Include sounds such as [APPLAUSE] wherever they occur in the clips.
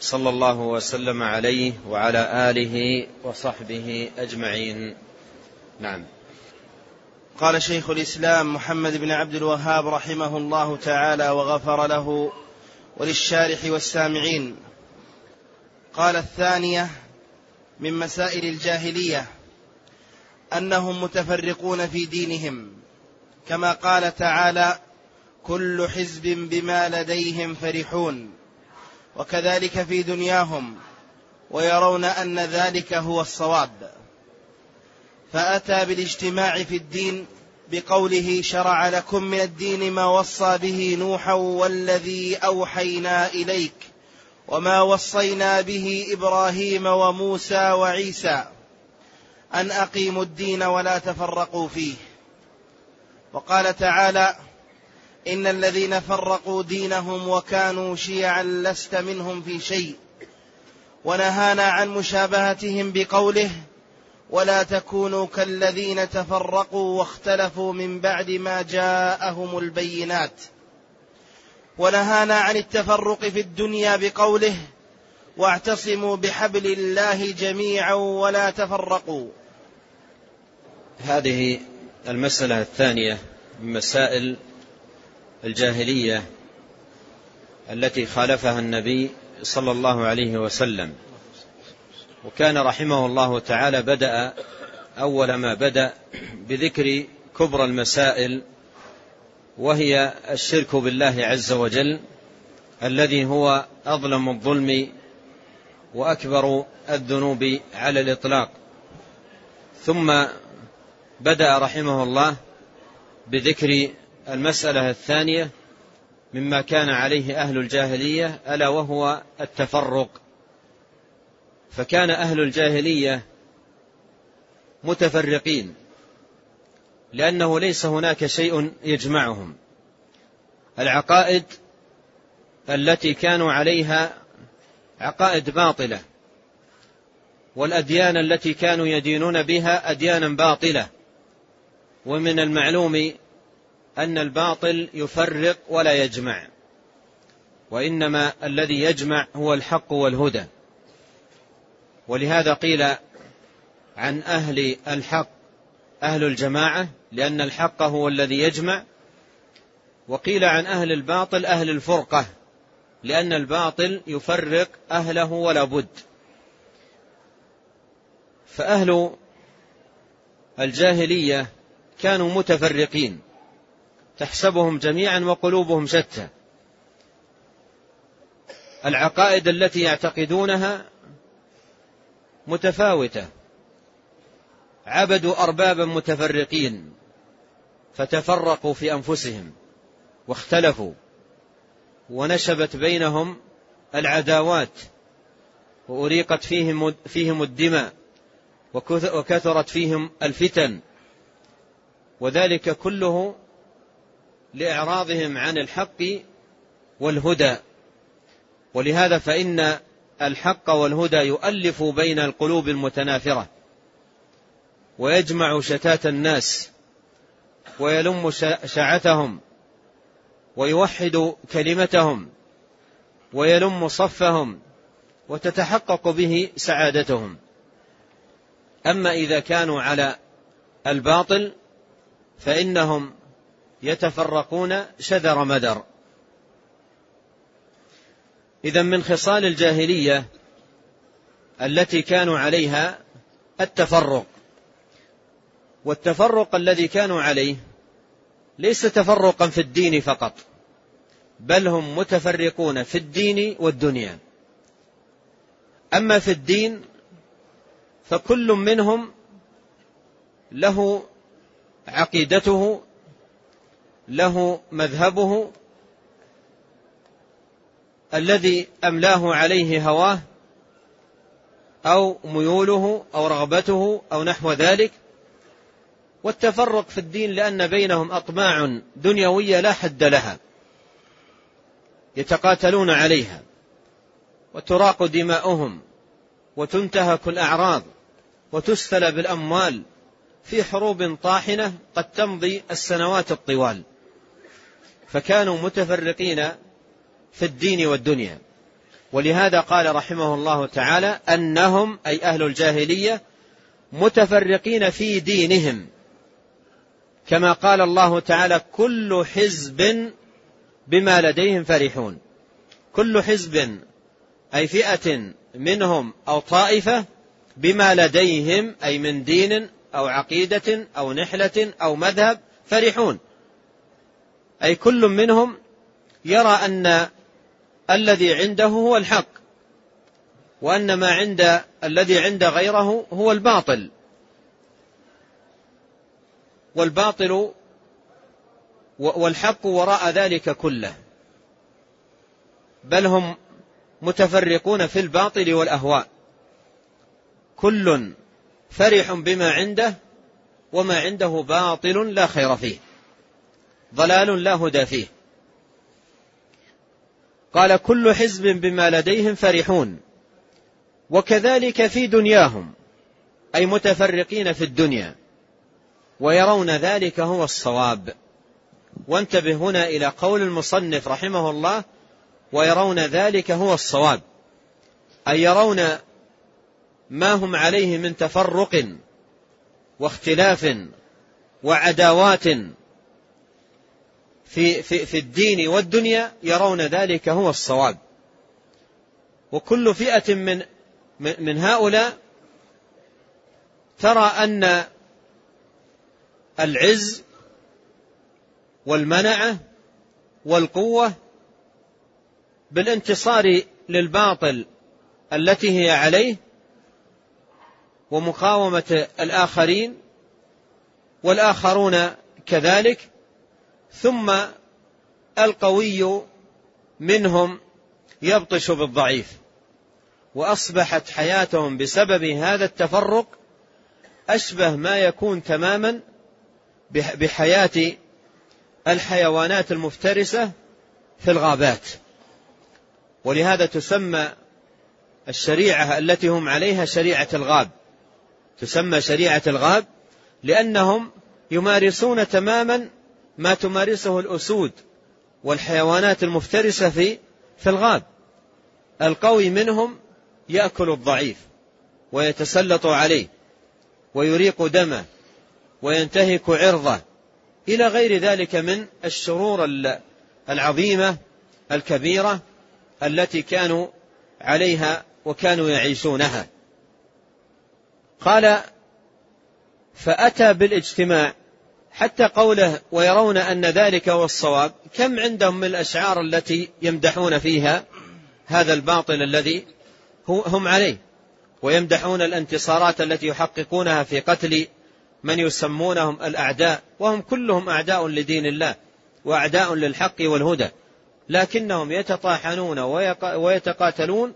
صلى الله وسلم عليه وعلى آله وصحبه أجمعين. نعم. قال شيخ الإسلام محمد بن عبد الوهاب رحمه الله تعالى وغفر له وللشارح والسامعين. قال الثانية من مسائل الجاهلية أنهم متفرقون في دينهم. كما قال تعالى كل حزب بما لديهم فرحون وكذلك في دنياهم ويرون أن ذلك هو الصواب. فأتى بالاجتماع في الدين بقوله شرع لكم من الدين ما وصى به نوحا والذي أوحينا إليك وما وصينا به إبراهيم وموسى وعيسى أن أقيموا الدين ولا تفرقوا فيه. وقال تعالى إن الذين فرقوا دينهم وكانوا شيعا لست منهم في شيء. ونهانا عن مشابهتهم بقوله ولا تكونوا كالذين تفرقوا واختلفوا من بعد ما جاءهم البينات. ونهانا عن التفرق في الدنيا بقوله واعتصموا بحبل الله جميعا ولا تفرقوا. هذه المسألة الثانية من مسائل الجاهلية التي خالفها النبي صلى الله عليه وسلم. وكان رحمه الله تعالى بدأ أول ما بدأ بذكر كبرى المسائل وهي الشرك بالله عز وجل الذي هو أظلم الظلم وأكبر الذنوب على الإطلاق. ثم بدأ رحمه الله بذكر المسألة الثانية مما كان عليه أهل الجاهلية ألا وهو التفرق. فكان أهل الجاهلية متفرقين لأنه ليس هناك شيء يجمعهم. العقائد التي كانوا عليها عقائد باطلة والأديان التي كانوا يدينون بها أديانا باطلة. ومن المعلوم أن الباطل يفرق ولا يجمع وإنما الذي يجمع هو الحق والهدى. ولهذا قيل عن أهل الحق أهل الجماعة لأن الحق هو الذي يجمع وقيل عن أهل الباطل أهل الفرقة لأن الباطل يفرق أهله ولا بد. فأهل الجاهلية كانوا متفرقين. تحسبهم جميعا وقلوبهم شتى. العقائد التي يعتقدونها متفاوتة. عبدوا اربابا متفرقين فتفرقوا في أنفسهم واختلفوا ونشبت بينهم العداوات وأريقت فيهم فيهم الدماء وكثرت فيهم الفتن. وذلك كله لإعراضهم عن الحق والهدى. ولهذا فإن الحق والهدى يؤلف بين القلوب المتنافرة ويجمع شتات الناس ويلم شعتهم ويوحد كلمتهم ويلم صفهم وتتحقق به سعادتهم. أما إذا كانوا على الباطل فإنهم يتفرقون شذر مدر إذا من خصال الجاهلية التي كانوا عليها التفرق. والتفرق الذي كانوا عليه ليس تفرقا في الدين فقط بل هم متفرقون في الدين والدنيا. أما في الدين فكل منهم له عقيدته له مذهبه الذي أملاه عليه هواه أو ميوله أو رغبته أو نحو ذلك. والتفرق في الدين لأن بينهم أطماع دنيوية لا حد لها يتقاتلون عليها وتراق دماؤهم وتنتهك الأعراض وتستلب الأموال في حروب طاحنة قد تمضي السنوات الطوال. فكانوا متفرقين في الدين والدنيا. ولهذا قال رحمه الله تعالى أنهم أي أهل الجاهلية متفرقين في دينهم. كما قال الله تعالى كل حزب بما لديهم فرحون. كل حزب أي فئة منهم أو طائفة بما لديهم أي من دين أو عقيدة أو نحلة أو مذهب فرحون. أي كل منهم يرى أن الذي عنده هو الحق وأن ما عند الذي عند غيره هو الباطل. والباطل والحق وراء ذلك كله. بل هم متفرقون في الباطل والأهواء. كل فرح بما عنده وما عنده باطل لا خير فيه. ضلال لا هدى فيه. قال كل حزب بما لديهم فرحون. وكذلك في دنياهم أي متفرقين في الدنيا. ويرون ذلك هو الصواب. وانتبه هنا إلى قول المصنف رحمه الله ويرون ذلك هو الصواب. أي يرون ما هم عليه من تفرق واختلاف وعداوات في, في, في الدين والدنيا يرون ذلك هو الصواب. وكل فئة من من هؤلاء ترى أن العز والمنعة والقوة بالانتصار للباطل التي هي عليه ومقاومة الآخرين والآخرون كذلك ثم القوي منهم يبطش بالضعيف. وأصبحت حياتهم بسبب هذا التفرق أشبه ما يكون تماما بحياة الحيوانات المفترسة في الغابات. ولهذا تسمى الشريعة التي هم عليها شريعة الغاب. تسمى شريعة الغاب لأنهم يمارسون تماما ما تمارسه الأسود والحيوانات المفترسة في في الغاب. القوي منهم يأكل الضعيف ويتسلط عليه ويريق دمه وينتهك عرضه. إلى غير ذلك من الشرور العظيمة الكبيرة التي كانوا عليها وكانوا يعيشونها. قال فأتى بالإجتماع حتى قوله ويرون أن ذلك هو الصواب كم عندهم من الأشعار التي يمدحون فيها هذا الباطل الذي هم عليه؟ ويمدحون الانتصارات التي يحققونها في قتل من يسمونهم الأعداء وهم كلهم أعداء لدين الله وأعداء للحق والهدى لكنهم يتطاحنون ويتقاتلون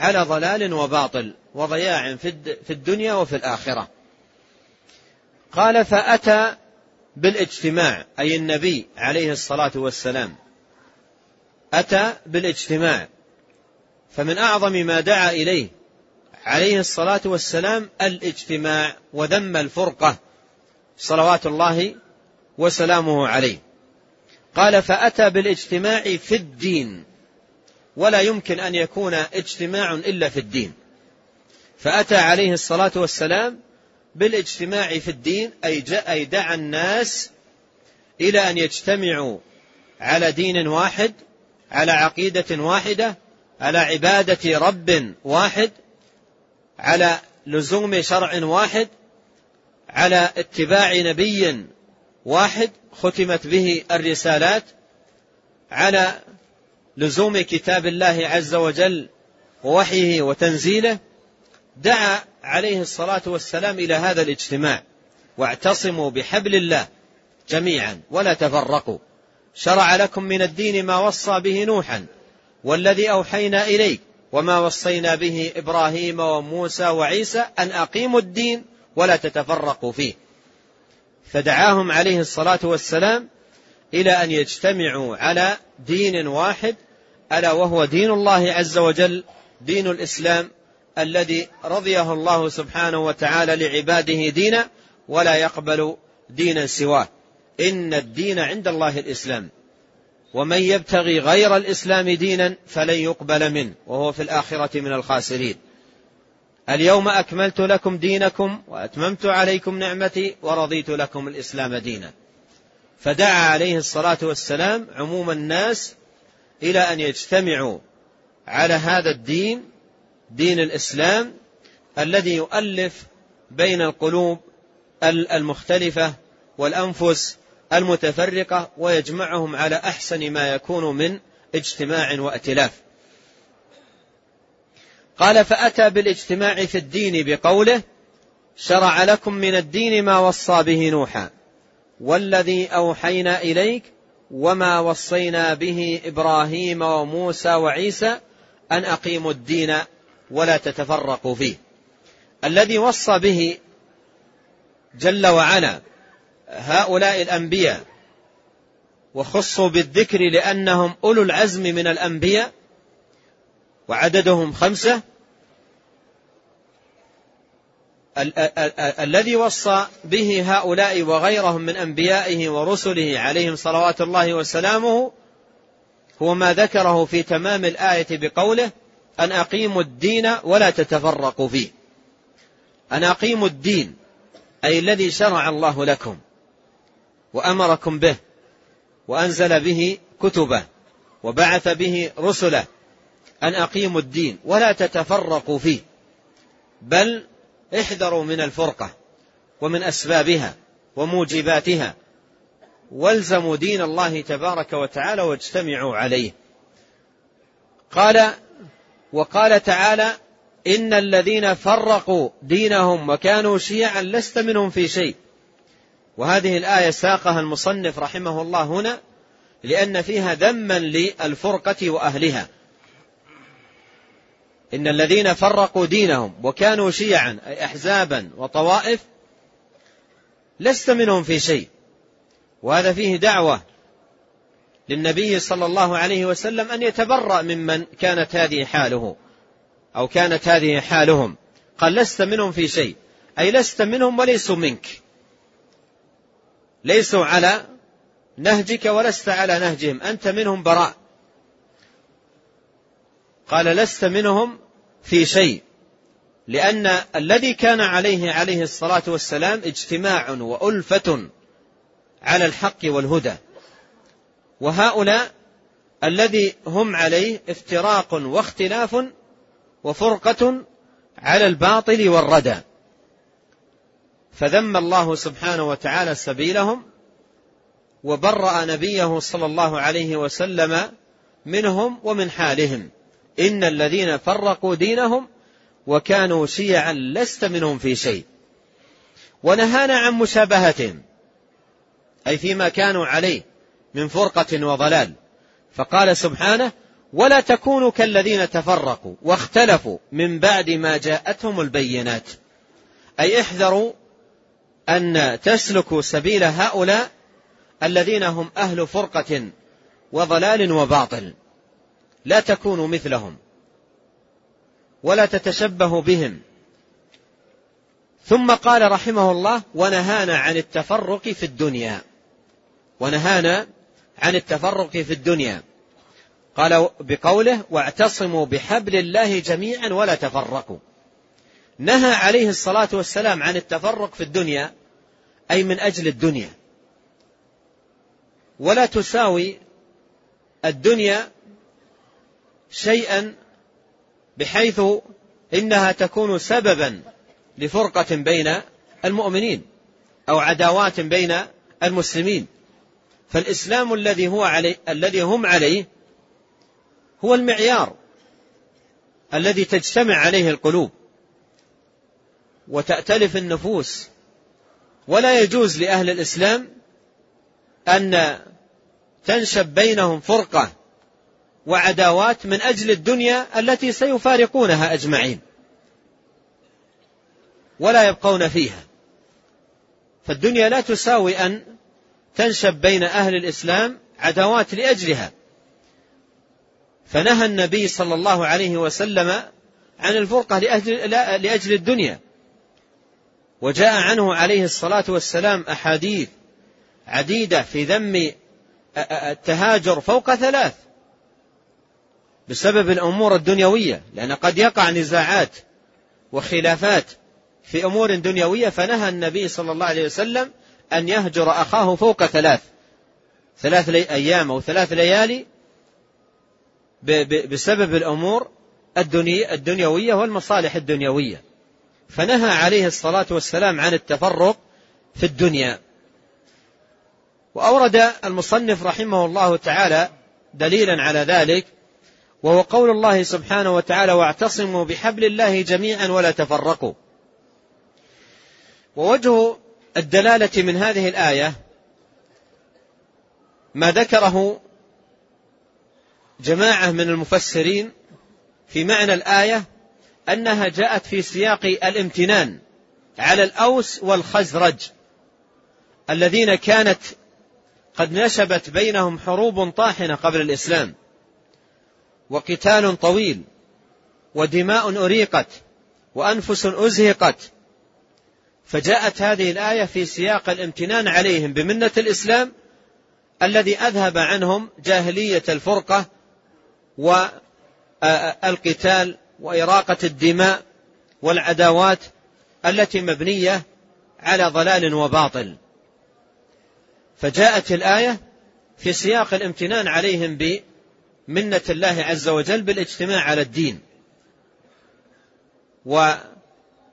على ضلال وباطل وضياع في الدنيا وفي الآخرة. قال فأتى بالاجتماع أي النبي عليه الصلاة والسلام. أتى بالاجتماع فمن أعظم ما دعا إليه عليه الصلاة والسلام الاجتماع وذم الفرقة صلوات الله وسلامه عليه. قال فأتى بالاجتماع في الدين ولا يمكن أن يكون اجتماع إلا في الدين. فأتى عليه الصلاة والسلام بالاجتماع في الدين أي, أي دعا الناس إلى أن يجتمعوا على دين واحد على عقيدة واحدة على عبادة رب واحد على لزوم شرع واحد على اتباع نبي واحد ختمت به الرسالات على لزوم كتاب الله عز وجل ووحيه وتنزيله. دعا عليه الصلاة والسلام إلى هذا الاجتماع. واعتصموا بحبل الله جميعا ولا تفرقوا. شرع لكم من الدين ما وصى به نوحا والذي أوحينا إليك وما وصينا به إبراهيم وموسى وعيسى أن أقيموا الدين ولا تتفرقوا فيه. فدعاهم عليه الصلاة والسلام إلى أن يجتمعوا على دين واحد ألا وهو دين الله عز وجل دين الإسلام الذي رضيه الله سبحانه وتعالى لعباده دينا ولا يقبل دينا سواه. إن الدين عند الله الإسلام. ومن يبتغي غير الإسلام دينا فلن يقبل منه وهو في الآخرة من الخاسرين. اليوم أكملت لكم دينكم وأتممت عليكم نعمتي ورضيت لكم الإسلام دينا. فدعا عليه الصلاة والسلام عموم الناس إلى أن يجتمعوا على هذا الدين دين الإسلام الذي يؤلف بين القلوب المختلفة والأنفس المتفرقة ويجمعهم على أحسن ما يكون من اجتماع وائتلاف. قال فأتى بالاجتماع في الدين بقوله شرع لكم من الدين ما وصى به نوحا والذي أوحينا إليك وما وصينا به إبراهيم وموسى وعيسى أن أقيموا الدين ولا تتفرقوا فيه. الذي وصى به جل وعلا هؤلاء الأنبياء وخصوا بالذكر لأنهم أولو العزم من الأنبياء وعددهم خمسة الذي وصى به هؤلاء وغيرهم من أنبيائه ورسله عليهم صلوات الله وسلامه هو ما ذكره في تمام الآية بقوله أن أقيموا الدين ولا تتفرقوا فيه. أن أقيموا الدين أي الذي شرع الله لكم وأمركم به وأنزل به كتبه وبعث به رسله. أن أقيموا الدين ولا تتفرقوا فيه بل احذروا من الفرقة ومن أسبابها وموجباتها. والزموا دين الله تبارك وتعالى واجتمعوا عليه. قال وقال تعالى إن الذين فرقوا دينهم وكانوا شيعا لست منهم في شيء. وهذه الآية ساقها المصنف رحمه الله هنا لأن فيها ذما للفرقة وأهلها. إن الذين فرقوا دينهم وكانوا شيعا أي أحزابا وطوائف لست منهم في شيء. وهذا فيه دعوة للنبي صلى الله عليه وسلم أن يتبرأ ممن كانت هذه حاله أو كانت هذه حالهم. قال لست منهم في شيء. أي لست منهم وليسوا منك. ليسوا على نهجك ولست على نهجهم. أنت منهم براء. قال لست منهم في شيء. لأن الذي كان عليه عليه الصلاة والسلام اجتماع وألفة على الحق والهدى. وهؤلاء الذي هم عليه افتراق واختلاف وفرقة على الباطل والردى. فذم الله سبحانه وتعالى سبيلهم وبرأ نبيه صلى الله عليه وسلم منهم ومن حالهم. إن الذين فرقوا دينهم وكانوا شيعا لست منهم في شيء. ونهانا عن مشابهتهم أي فيما كانوا عليه. من فرقة وضلال. فقال سبحانه ولا تكونوا كالذين تفرقوا واختلفوا من بعد ما جاءتهم البينات. أي احذروا أن تسلكوا سبيل هؤلاء الذين هم أهل فرقة وضلال وباطل. لا تكونوا مثلهم ولا تتشبهوا بهم. ثم قال رحمه الله ونهانا عن التفرق في الدنيا. ونهانا عن التفرق في الدنيا. قال بقوله واعتصموا بحبل الله جميعا ولا تفرقوا. نهى عليه الصلاة والسلام عن التفرق في الدنيا أي من أجل الدنيا. ولا تساوي الدنيا شيئا بحيث إنها تكون سببا لفرقة بين المؤمنين أو عداوات بين المسلمين. فالإسلام الذي هو علي الذي هم عليه هو المعيار الذي تجتمع عليه القلوب وتأتلف النفوس. ولا يجوز لأهل الإسلام أن تنشب بينهم فرقة وعداوات من أجل الدنيا التي سيفارقونها أجمعين ولا يبقون فيها. فالدنيا لا تساوي أن تنشب بين أهل الإسلام عداوات لأجلها. فنهى النبي صلى الله عليه وسلم عن الفرقة لأجل, لأجل الدنيا. وجاء عنه عليه الصلاة والسلام أحاديث عديدة في ذم التهاجر فوق ثلاث بسبب الأمور الدنيوية لأن قد يقع نزاعات وخلافات في أمور دنيوية فنهى النبي صلى الله عليه وسلم أن يهجر أخاه فوق ثلاث ثلاث أيام أو ثلاث ليالي بسبب الأمور الدنيوية والمصالح الدنيوية. فنهى عليه الصلاة والسلام عن التفرق في الدنيا. وأورد المصنف رحمه الله تعالى دليلا على ذلك وهو قول الله سبحانه وتعالى واعتصموا بحبل الله جميعا ولا تفرقوا. ووجه الدلالة من هذه الآية ما ذكره جماعة من المفسرين في معنى الآية أنها جاءت في سياق الامتنان على الأوس والخزرج الذين كانت قد نشبت بينهم حروب طاحنة قبل الإسلام وقتال طويل ودماء أريقت وأنفس أزهقت فجاءت هذه الآية في سياق الامتنان عليهم بمنة الإسلام الذي أذهب عنهم جاهلية الفرقة والقتال وإراقة الدماء والعداوات التي مبنية على ضلال وباطل. فجاءت الآية في سياق الامتنان عليهم بمنة الله عز وجل بالاجتماع على الدين.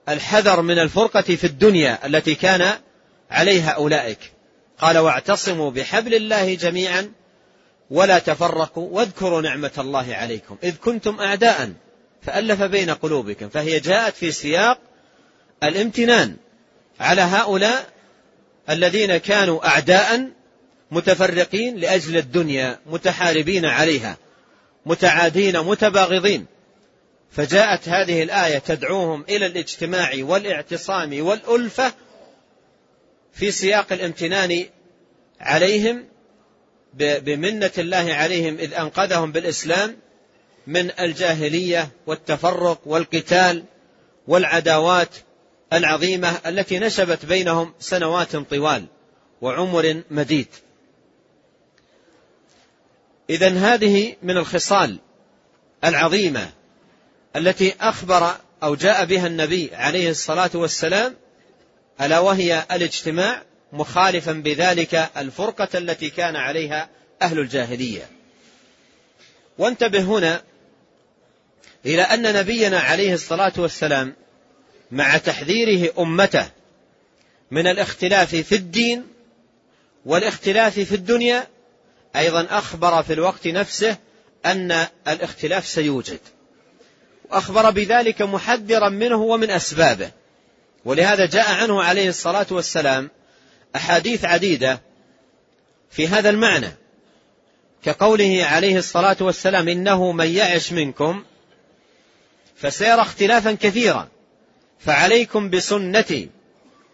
والحذر من الفرقة في الدنيا التي كان عليها أولئك. قال واعتصموا بحبل الله جميعا ولا تفرقوا واذكروا نعمة الله عليكم. إذ كنتم أعداء فألف بين قلوبكم. فهي جاءت في سياق الامتنان على هؤلاء الذين كانوا أعداء متفرقين لأجل الدنيا متحاربين عليها متعادين متباغضين. فجاءت هذه الآية تدعوهم إلى الاجتماع والاعتصام والألفة في سياق الامتنان عليهم بمنة الله عليهم إذ أنقذهم بالإسلام من الجاهلية والتفرق والقتال والعداوات العظيمة التي نشبت بينهم سنوات طوال وعمر مديد. إذا هذه من الخصال العظيمة التي أخبر أو جاء بها النبي عليه الصلاة والسلام ألا وهي الاجتماع مخالفا بذلك الفرقة التي كان عليها أهل الجاهلية. وانتبه هنا إلى أن نبينا عليه الصلاة والسلام مع تحذيره أمته من الاختلاف في الدين والاختلاف في الدنيا أيضا أخبر في الوقت نفسه أن الاختلاف سيوجد. وأخبر بذلك محذرا منه ومن أسبابه. ولهذا جاء عنه عليه الصلاة والسلام أحاديث عديدة في هذا المعنى كقوله عليه الصلاة والسلام إنه من يعش منكم فسيرى اختلافا كثيرا فعليكم بسنتي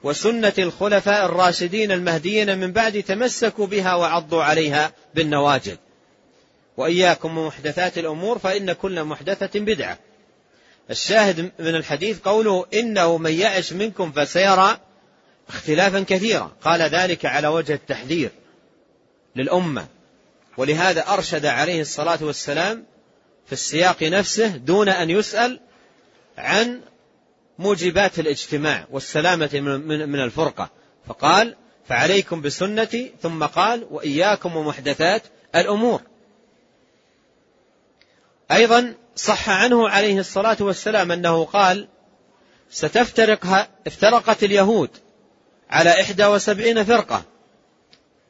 وسنة الخلفاء الراشدين المهديين من بعد تمسكوا بها وعضوا عليها بالنواجذ. وإياكم ومحدثات الأمور فإن كل محدثة بدعة. الشاهد من الحديث قوله إنه من يعش منكم فسيرى اختلافا كثيرا. قال ذلك على وجه التحذير للأمة. ولهذا أرشد عليه الصلاة والسلام في السياق نفسه دون أن يسأل عن موجبات الاجتماع والسلامة من الفرقة. فقال فعليكم بسنتي. ثم قال وإياكم ومحدثات الأمور. أيضا صح عنه عليه الصلاة والسلام أنه قال ستفترق افترقت اليهود على إحدى وسبعين فرقة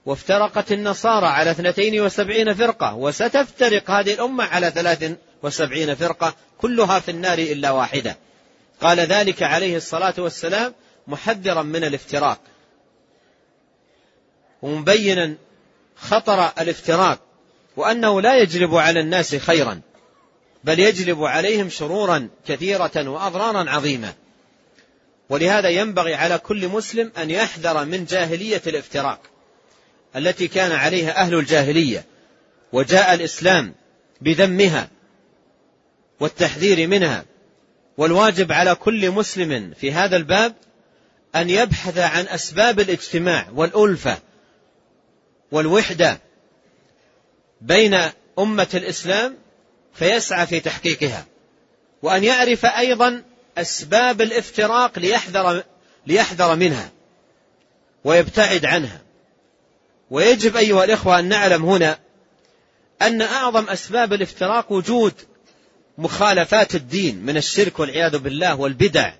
وافترقت النصارى على اثنتين وسبعين فرقة وستفترق هذه الأمة على ثلاث وسبعين فرقة كلها في النار إلا واحدة. قال ذلك عليه الصلاة والسلام محذرا من الافتراق. ومبينا خطر الافتراق وأنه لا يجلب على الناس خيرا. بل يجلب عليهم شرورا كثيرة وأضرارا عظيمة. ولهذا ينبغي على كل مسلم أن يحذر من جاهلية الافتراق التي كان عليها أهل الجاهلية وجاء الإسلام بذمها والتحذير منها. والواجب على كل مسلم في هذا الباب أن يبحث عن أسباب الاجتماع والألفة والوحدة بين أمة الإسلام فيسعى في تحقيقها. وأن يعرف أيضا أسباب الافتراق ليحذر, ليحذر منها ويبتعد عنها. ويجب أيها الإخوة أن نعلم هنا أن أعظم أسباب الافتراق وجود مخالفات الدين من الشرك والعياذ بالله والبدع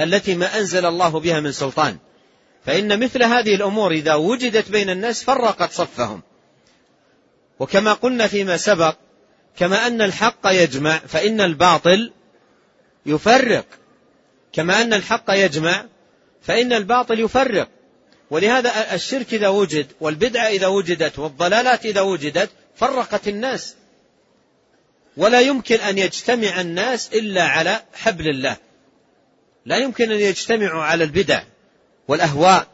التي ما أنزل الله بها من سلطان. فإن مثل هذه الأمور إذا وجدت بين الناس فرقت صفهم. وكما قلنا فيما سبق كما أن الحق يجمع فإن الباطل يفرق. كما أن الحق يجمع فإن الباطل يفرق. ولهذا الشرك إذا وجد والبدعة إذا وجدت والضلالات إذا وجدت فرقت الناس. ولا يمكن أن يجتمع الناس إلا على حبل الله. لا يمكن أن يجتمعوا على البدع والأهواء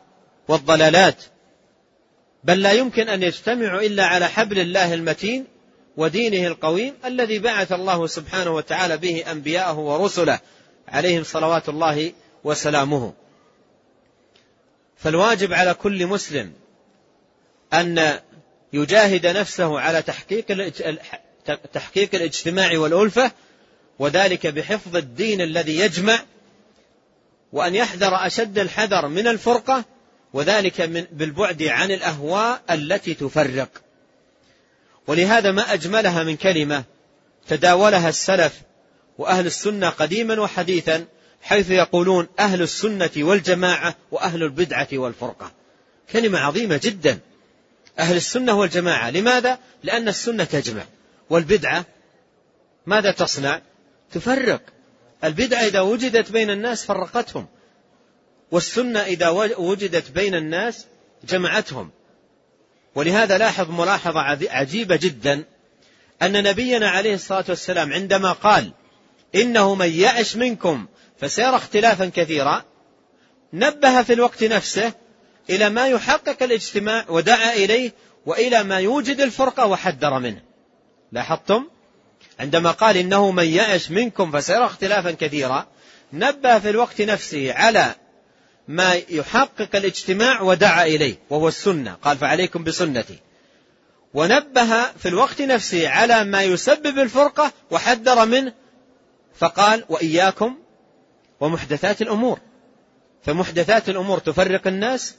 والضلالات. بل لا يمكن أن يجتمعوا إلا على حبل الله المتين ودينه القويم الذي بعث الله سبحانه وتعالى به أنبياءه ورسله عليهم صلوات الله وسلامه. فالواجب على كل مسلم أن يجاهد نفسه على تحقيق تحقيق الاجتماع والألفة وذلك بحفظ الدين الذي يجمع وأن يحذر أشد الحذر من الفرقة وذلك من بالبعد عن الأهواء التي تفرق. ولهذا ما أجملها من كلمة تداولها السلف وأهل السنة قديما وحديثا حيث يقولون أهل السنة والجماعة وأهل البدعة والفرقة. كلمة عظيمة جدا. أهل السنة والجماعة. لماذا؟ لأن السنة تجمع. والبدعة ماذا تصنع؟ تفرق. البدعة إذا وجدت بين الناس فرقتهم. والسنة إذا وجدت بين الناس جمعتهم. ولهذا لاحظ ملاحظة عجيبة جدا أن نبينا عليه الصلاة والسلام عندما قال إنه من يعش منكم فسيرى اختلافا كثيرا نبه في الوقت نفسه إلى ما يحقق الاجتماع ودعا إليه وإلى ما يوجد الفرقة وحذر منه. لاحظتم؟ عندما قال إنه من يعش منكم فسيرى اختلافا كثيرا نبه في الوقت نفسه على ما يحقق الاجتماع ودعا إليه وهو السنة. قال فعليكم بسنتي. ونبه في الوقت نفسه على ما يسبب الفرقة وحذر منه فقال وإياكم ومحدثات الأمور. فمحدثات الأمور تفرق الناس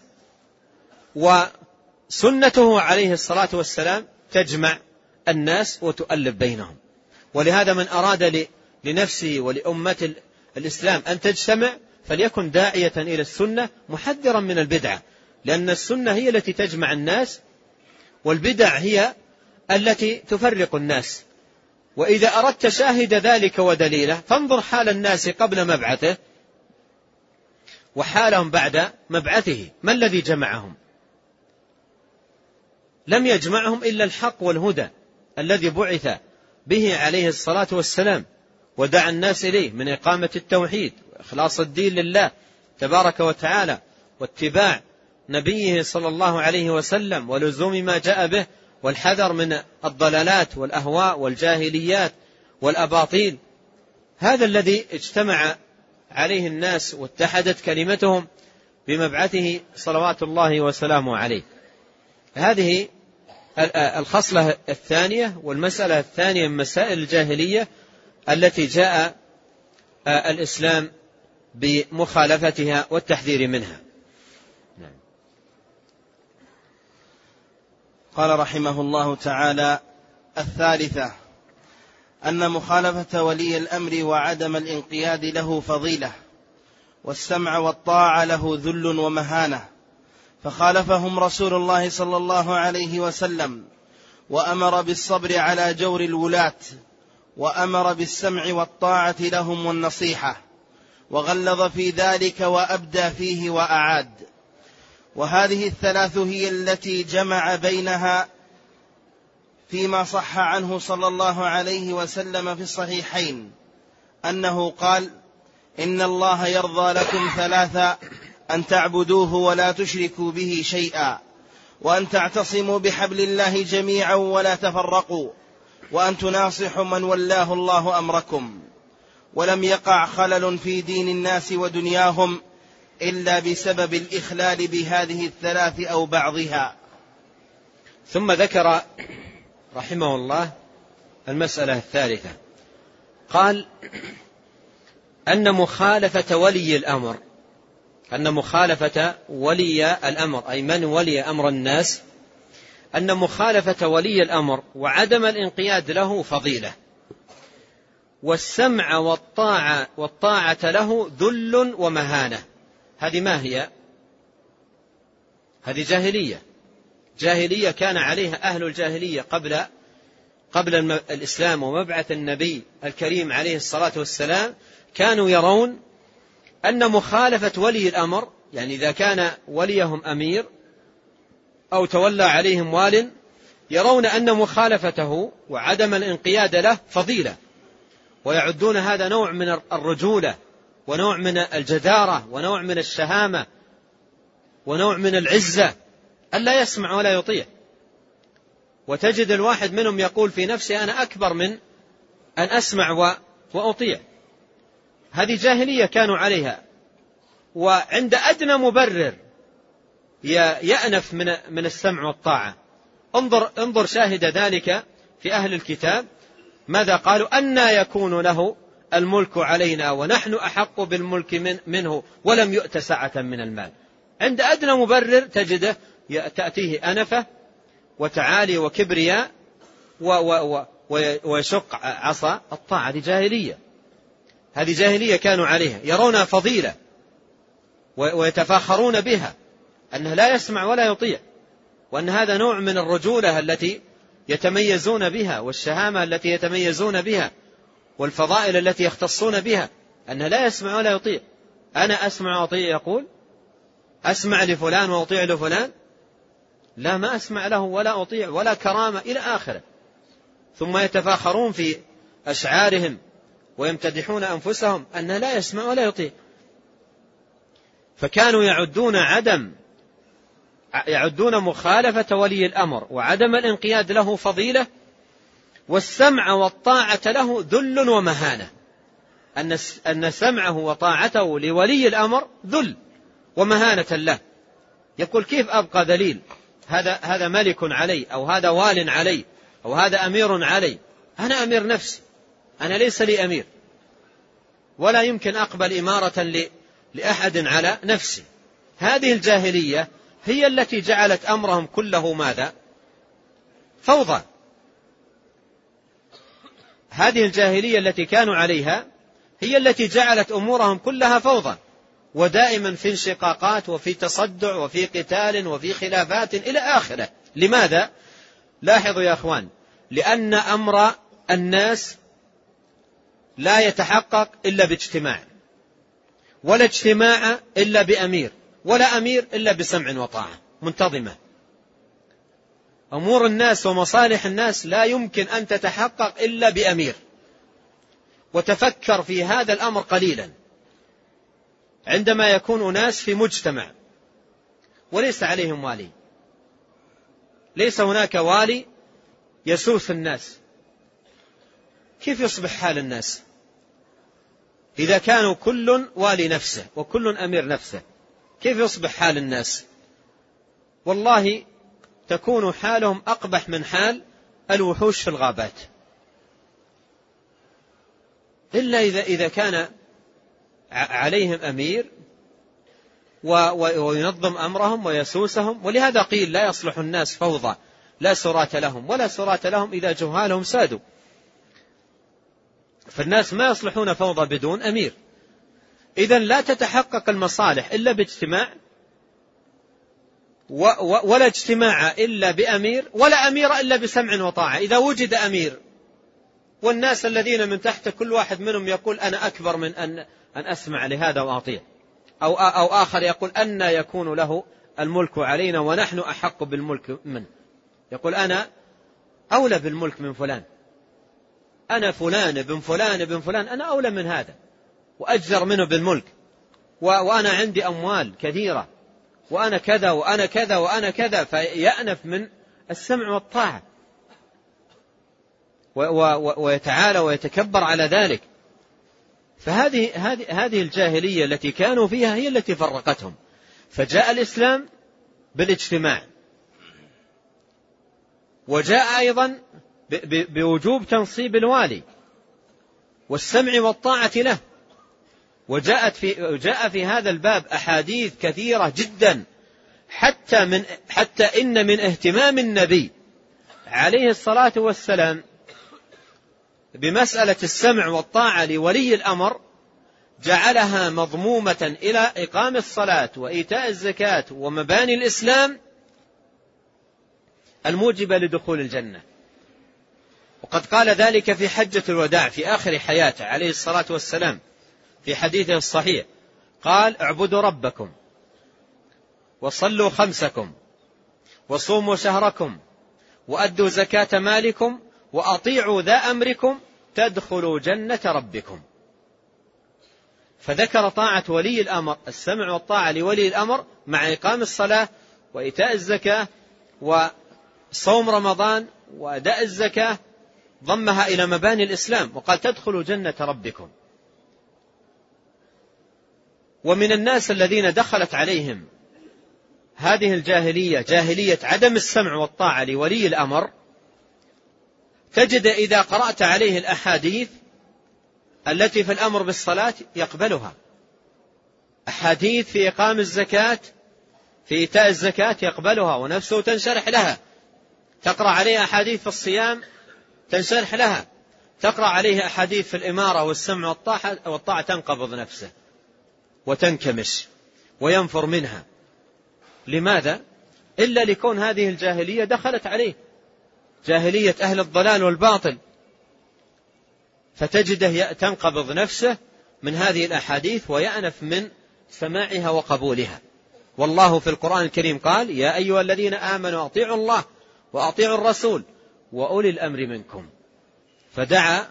وسنته عليه الصلاة والسلام تجمع الناس وتؤلف بينهم. ولهذا من أراد لنفسه ولأمة الإسلام أن تجتمع فليكن داعية إلى السنة محذرا من البدعة لأن السنة هي التي تجمع الناس والبدع هي التي تفرق الناس. وإذا أردت شاهد ذلك ودليله فانظر حال الناس قبل مبعثه وحالهم بعد مبعثه. ما الذي جمعهم؟ لم يجمعهم إلا الحق والهدى الذي بعث به عليه الصلاة والسلام. ودعا الناس إليه من إقامة التوحيد وإخلاص الدين لله تبارك وتعالى واتباع نبيه صلى الله عليه وسلم ولزوم ما جاء به والحذر من الضلالات والأهواء والجاهليات والأباطيل. هذا الذي اجتمع عليه الناس واتحدت كلمتهم بمبعثه صلوات الله وسلامه عليه. هذه الخصلة الثانية والمسألة الثانية من مسائل الجاهلية التي جاء الإسلام بمخالفتها والتحذير منها. نعم. قال رحمه الله تعالى الثالثة أن مخالفة ولي الأمر وعدم الانقياد له فضيلة والسمع والطاعة له ذل ومهانة. فخالفهم رسول الله صلى الله عليه وسلم وأمر بالصبر على جور الولاة. وأمر بالسمع والطاعة لهم والنصيحة وغلظ في ذلك وأبدى فيه وأعاد. وهذه الثلاث هي التي جمع بينها فيما صح عنه صلى الله عليه وسلم في الصحيحين أنه قال إن الله يرضى لكم ثلاثا أن تعبدوه ولا تشركوا به شيئا وأن تعتصموا بحبل الله جميعا ولا تفرقوا. وأن تناصحوا من ولاه الله أمركم. ولم يقع خلل في دين الناس ودنياهم إلا بسبب الإخلال بهذه الثلاث أو بعضها. ثم ذكر رحمه الله المسألة الثالثة. قال أن مخالفة ولي الأمر أن مخالفة ولي الأمر أي من ولي أمر الناس أن مخالفة ولي الأمر وعدم الانقياد له فضيلة. والسمع والطاعة والطاعة له ذل ومهانة. هذه ما هي؟ هذه جاهلية. جاهلية كان عليها أهل الجاهلية قبل قبل الإسلام ومبعث النبي الكريم عليه الصلاة والسلام. كانوا يرون أن مخالفة ولي الأمر يعني إذا كان وليهم أمير أو تولى عليهم وال يرون أن مخالفته وعدم الانقياد له فضيلة ويعدون هذا نوع من الرجولة ونوع من الجدارة ونوع من الشهامة ونوع من العزة ألا يسمع ولا يطيع. وتجد الواحد منهم يقول في نفسه أنا أكبر من أن أسمع وأطيع. هذه جاهلية كانوا عليها وعند أدنى مبرر يأنف من من السمع والطاعة. انظر انظر شاهد ذلك في أهل الكتاب. ماذا قالوا؟ أنا يكون له الملك علينا ونحن أحق بالملك من منه ولم يؤت سعة من المال. عند أدنى مبرر تجده تأتيه أنفة وتعالي وكبرياء ويشق عصا الطاعة. هذه جاهلية. هذه جاهلية كانوا عليها. يرونها فضيلة ويتفاخرون بها. أنه لا يسمع ولا يطيع وأن هذا نوع من الرجولة التي يتميزون بها والشهامة التي يتميزون بها والفضائل التي يختصون بها أنه لا يسمع ولا يطيع. أنا أسمع وأطيع يقول أسمع لفلان وأطيع لفلان لا ما أسمع له ولا أطيع ولا كرامة إلى آخره. ثم يتفاخرون في أشعارهم ويمتدحون أنفسهم أنه لا يسمع ولا يطيع. فكانوا يعدون عدم يعدون مخالفة ولي الأمر وعدم الانقياد له فضيلة والسمع والطاعة له ذل ومهانة. أن أن سمعه وطاعته لولي الأمر ذل ومهانة له. يقول كيف أبقى ذليل؟ هذا هذا ملك علي أو هذا وال علي أو هذا أمير علي. أنا أمير نفسي. أنا ليس لي أمير. ولا يمكن أقبل إمارة لأحد على نفسي. هذه الجاهلية هي التي جعلت أمرهم كله ماذا؟ فوضى. هذه الجاهلية التي كانوا عليها هي التي جعلت أمورهم كلها فوضى. ودائما في انشقاقات وفي تصدع وفي قتال وفي خلافات إلى آخره. لماذا؟ لاحظوا يا أخوان لأن أمر الناس لا يتحقق إلا باجتماع ولا اجتماع إلا بأمير. ولا أمير إلا بسمع وطاعة منتظمة. أمور الناس ومصالح الناس لا يمكن أن تتحقق إلا بأمير. وتفكر في هذا الأمر قليلا. عندما يكون أناس في مجتمع وليس عليهم والي. ليس هناك والي يسوس الناس. كيف يصبح حال الناس؟ إذا كانوا كل والي نفسه وكل أمير نفسه. كيف يصبح حال الناس؟ والله تكون حالهم أقبح من حال الوحوش في الغابات. إلا إذا إذا كان عليهم أمير وينظم أمرهم ويسوسهم ولهذا قيل لا يصلح الناس فوضى لا سرات لهم ولا سرات لهم إذا جهالهم سادوا. فالناس ما يصلحون فوضى بدون أمير. إذا لا تتحقق المصالح إلا باجتماع. ولا اجتماع إلا بأمير ولا أمير إلا بسمع وطاعة. إذا وجد أمير والناس الذين من تحت كل واحد منهم يقول أنا أكبر من أن أن أسمع لهذا وأطيع أو أو آخر يقول أن يكون له الملك علينا ونحن أحق بالملك منه. يقول أنا أولى بالملك من فلان. أنا فلان ابن فلان ابن فلان أنا أولى من هذا. وأجدر منه بالملك. وأنا عندي أموال كثيرة. وأنا كذا وأنا كذا وأنا كذا. فيأنف من السمع والطاعة. ويتعالى ويتكبر على ذلك. فهذه هذه هذه الجاهلية التي كانوا فيها هي التي فرقتهم. فجاء الإسلام بالاجتماع. وجاء أيضا بوجوب تنصيب الوالي والسمع والطاعة له. وجاءت في جاء في هذا الباب أحاديث كثيرة جدا. حتى من حتى إن من اهتمام النبي عليه الصلاة والسلام بمسألة السمع والطاعة لولي الأمر جعلها مضمومة إلى إقام الصلاة وإيتاء الزكاة ومباني الإسلام الموجبة لدخول الجنة. وقد قال ذلك في حجة الوداع في آخر حياته عليه الصلاة والسلام. في حديثه الصحيح. قال اعبدوا ربكم وصلوا خمسكم وصوموا شهركم وأدوا زكاة مالكم وأطيعوا ذا أمركم تدخلوا جنة ربكم. فذكر طاعة ولي الأمر السمع والطاعة لولي الأمر مع إقام الصلاة وإيتاء الزكاة وصوم رمضان وأداء الزكاة ضمها إلى مباني الإسلام وقال تدخلوا جنة ربكم. ومن الناس الذين دخلت عليهم هذه الجاهلية جاهلية عدم السمع والطاعة لولي الأمر تجد إذا قرأت عليه الأحاديث التي في الأمر بالصلاة يقبلها. أحاديث في إقام الزكاة في إيتاء الزكاة يقبلها ونفسه تنشرح لها. تقرأ عليه أحاديث في الصيام تنشرح لها. تقرأ عليه أحاديث في الإمارة والسمع والطاعة, والطاعة تنقبض نفسه. وتنكمش وينفر منها. لماذا؟ إلا لكون هذه الجاهلية دخلت عليه. جاهلية أهل الضلال والباطل. فتجده تنقبض نفسه من هذه الأحاديث ويأنف من سماعها وقبولها. والله في القرآن الكريم قال يا أيها الذين آمنوا أطيعوا الله وأطيعوا الرسول وأولي الأمر منكم. فدعا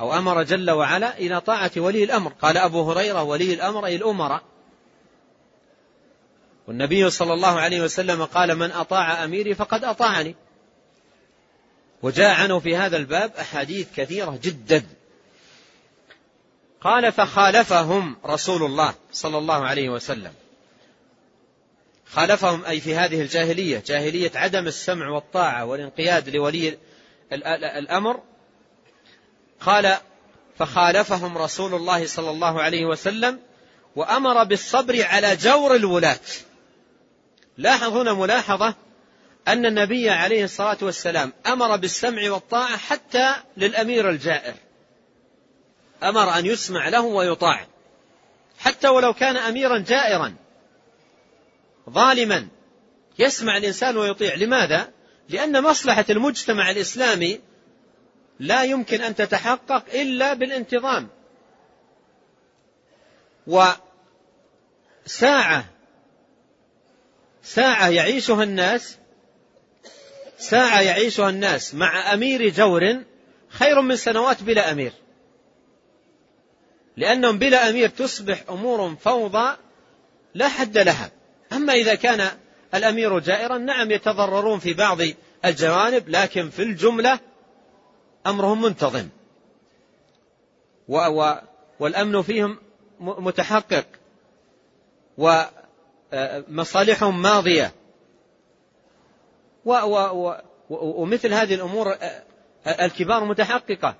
أو أمر جل وعلا إلى طاعة ولي الأمر. قال أبو هريرة ولي الأمر أي الأمراء. والنبي صلى الله عليه وسلم قال من أطاع أميري فقد أطاعني. وجاء عنه في هذا الباب أحاديث كثيرة جدا. قال فخالفهم رسول الله صلى الله عليه وسلم. خالفهم أي في هذه الجاهلية جاهلية عدم السمع والطاعة والانقياد لولي الأمر. قال فخالفهم رسول الله صلى الله عليه وسلم وأمر بالصبر على جور الولاة. لاحظ هنا ملاحظة أن النبي عليه الصلاة والسلام أمر بالسمع والطاعة حتى للأمير الجائر. أمر أن يسمع له ويطاع. حتى ولو كان أميرا جائرا. ظالما. يسمع الإنسان ويطيع. لماذا؟ لأن مصلحة المجتمع الإسلامي لا يمكن أن تتحقق إلا بالانتظام. وساعة ساعة يعيشها الناس ساعة يعيشها الناس مع أمير جور خير من سنوات بلا أمير. لأنهم بلا أمير تصبح أمور فوضى لا حد لها. أما إذا كان الأمير جائرا نعم يتضررون في بعض الجوانب لكن في الجملة أمرهم منتظم. والأمن فيهم متحقق. ومصالحهم ماضية. ومثل هذه الأمور الكبار متحققة.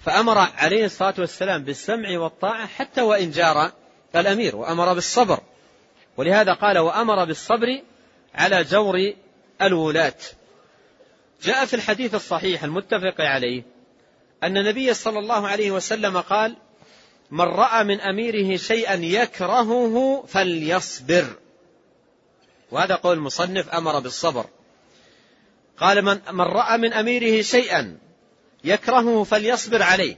فأمر عليه الصلاة والسلام بالسمع والطاعة حتى وإن جار الأمير وأمر بالصبر. ولهذا قال وأمر بالصبر على جور الولاة. جاء في الحديث الصحيح المتفق عليه أن النبي صلى الله عليه وسلم قال من رأى من أميره شيئا يكرهه فليصبر. وهذا قول المصنف أمر بالصبر. قال من, من رأى من أميره شيئا يكرهه فليصبر عليه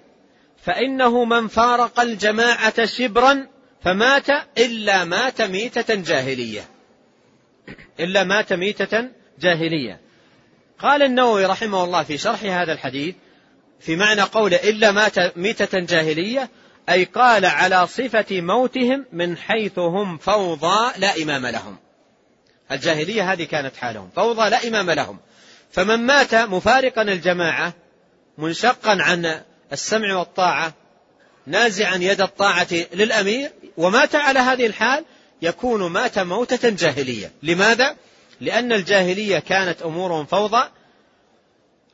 فإنه من فارق الجماعة شبرا فمات إلا مات ميتة جاهلية. إلا مات ميتة جاهلية. قال النووي رحمه الله في شرح هذا الحديث في معنى قوله إلا مات ميتة جاهلية أي قال على صفة موتهم من حيث هم فوضى لا إمام لهم. الجاهلية هذه كانت حالهم فوضى لا إمام لهم. فمن مات مفارقا الجماعة منشقا عن السمع والطاعة نازعا يد الطاعة للأمير ومات على هذه الحال يكون مات موتة جاهلية. لماذا؟ لأن الجاهلية كانت أمورهم فوضى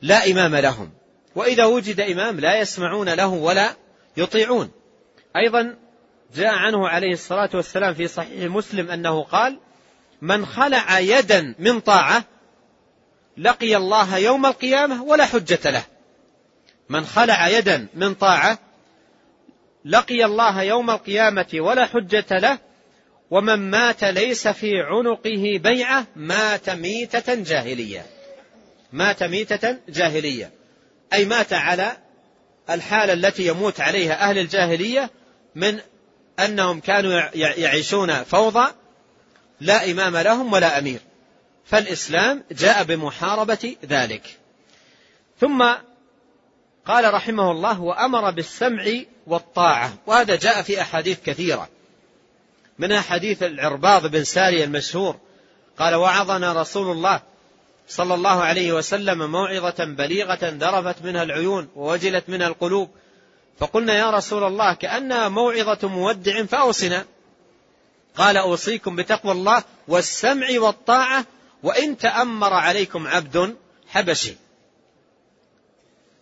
لا إمام لهم. وإذا وجد إمام لا يسمعون له ولا يطيعون. أيضا جاء عنه عليه الصلاة والسلام في صحيح مسلم أنه قال من خلع يدا من طاعة لقي الله يوم القيامة ولا حجة له. من خلع يدا من طاعة لقي الله يوم القيامة ولا حجة له ومن مات ليس في عنقه بيعة مات ميتة جاهلية. مات ميتة جاهلية. أي مات على الحالة التي يموت عليها أهل الجاهلية من أنهم كانوا يعيشون فوضى لا إمام لهم ولا أمير. فالإسلام جاء بمحاربة ذلك. ثم قال رحمه الله وأمر بالسمع والطاعة. وهذا جاء في أحاديث كثيرة. منها حديث العرباض بن ساري المشهور قال وعظنا رسول الله صلى الله عليه وسلم موعظة بليغة ذرفت منها العيون ووجلت منها القلوب. فقلنا يا رسول الله كأنها موعظة مودع فأوصنا. قال أوصيكم بتقوى الله والسمع والطاعة وإن تأمر عليكم عبد حبشي.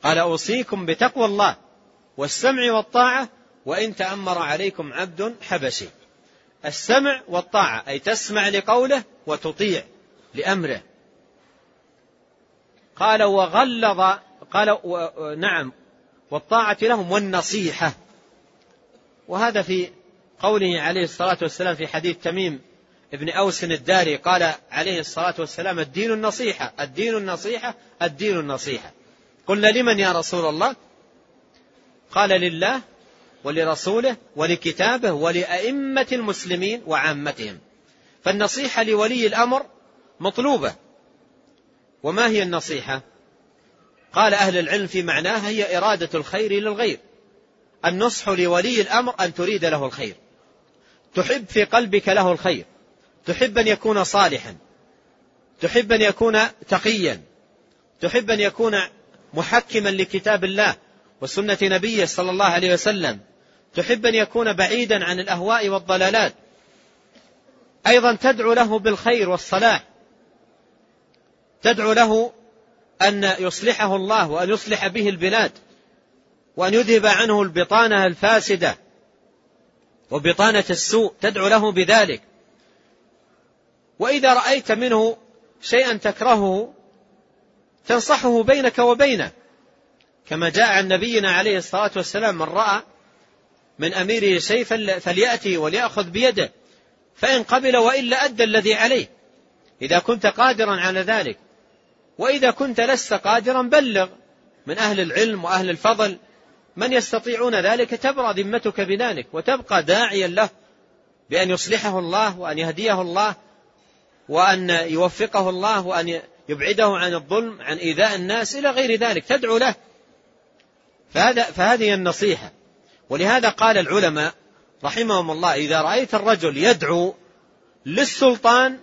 قال أوصيكم بتقوى الله والسمع والطاعة وإن تأمر عليكم عبد حبشي. السمع والطاعة أي تسمع لقوله وتطيع لأمره. قال وغلظ قال نعم والطاعة لهم والنصيحة. وهذا في قوله عليه الصلاة والسلام في حديث تميم ابن أوس الداري قال عليه الصلاة والسلام الدين النصيحة الدين النصيحة الدين النصيحة. قلنا لمن يا رسول الله؟ قال لله ولرسوله ولكتابه ولأئمة المسلمين وعامتهم. فالنصيحة لولي الأمر مطلوبة. وما هي النصيحة؟ قال أهل العلم في معناها هي إرادة الخير للغير. النصح لولي الأمر أن تريد له الخير. تحب في قلبك له الخير. تحب أن يكون صالحا. تحب أن يكون تقيا. تحب أن يكون محكما لكتاب الله. وسنة نبيه صلى الله عليه وسلم. تحب أن يكون بعيدا عن الأهواء والضلالات. أيضا تدعو له بالخير والصلاح. تدعو له أن يصلحه الله وأن يصلح به البلاد وأن يذهب عنه البطانة الفاسدة وبطانة السوء. تدعو له بذلك. وإذا رأيت منه شيئا تكرهه تنصحه بينك وبينه. كما جاء عن نبينا عليه الصلاة والسلام من رأى من أميره شيء فليأتي وليأخذ بيده فإن قبل وإلا أدى الذي عليه. إذا كنت قادرا على ذلك وإذا كنت لست قادرا بلغ. من أهل العلم وأهل الفضل من يستطيعون ذلك تبرأ ذمتك بذلك وتبقى داعيا له بأن يصلحه الله وأن يهديه الله وأن يوفقه الله وأن يبعده عن الظلم عن إيذاء الناس إلى غير ذلك. تدعو له. فهذا فهذه النصيحة. ولهذا قال العلماء رحمهم الله إذا رأيت الرجل يدعو للسلطان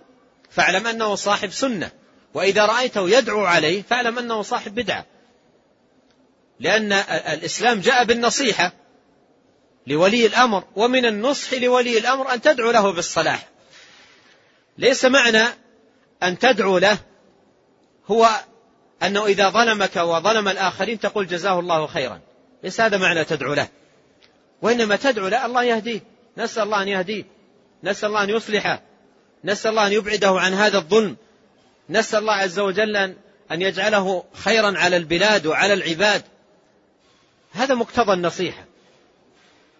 فاعلم أنه صاحب سنة وإذا رأيته يدعو عليه فاعلم أنه صاحب بدعة. لأن الإسلام جاء بالنصيحة لولي الأمر ومن النصح لولي الأمر أن تدعو له بالصلاح. ليس معنى أن تدعو له هو أنه إذا ظلمك وظلم الآخرين تقول جزاه الله خيرا. ليس هذا معنى تدعو له. وإنما تدعو له الله يهديه. نسأل الله أن يهديه. نسأل الله أن يصلحه. نسأل الله أن يبعده عن هذا الظلم. نسأل الله عز وجل أن يجعله خيرا على البلاد وعلى العباد. هذا مقتضى النصيحة.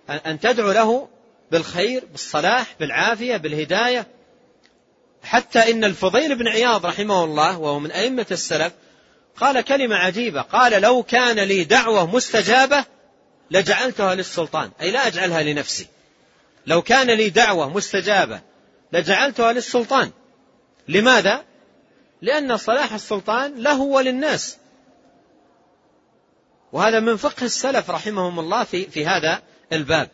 أن تدعو له بالخير بالصلاح بالعافية بالهداية. حتى إن الفضيل بن عياض رحمه الله وهو من أئمة السلف قال كلمة عجيبة. قال لو كان لي دعوة مستجابة لجعلتها للسلطان. أي لا أجعلها لنفسي. لو كان لي دعوة مستجابة لجعلتها للسلطان. لماذا؟ لأن صلاح السلطان له وللناس. وهذا من فقه السلف رحمهم الله في, في هذا الباب.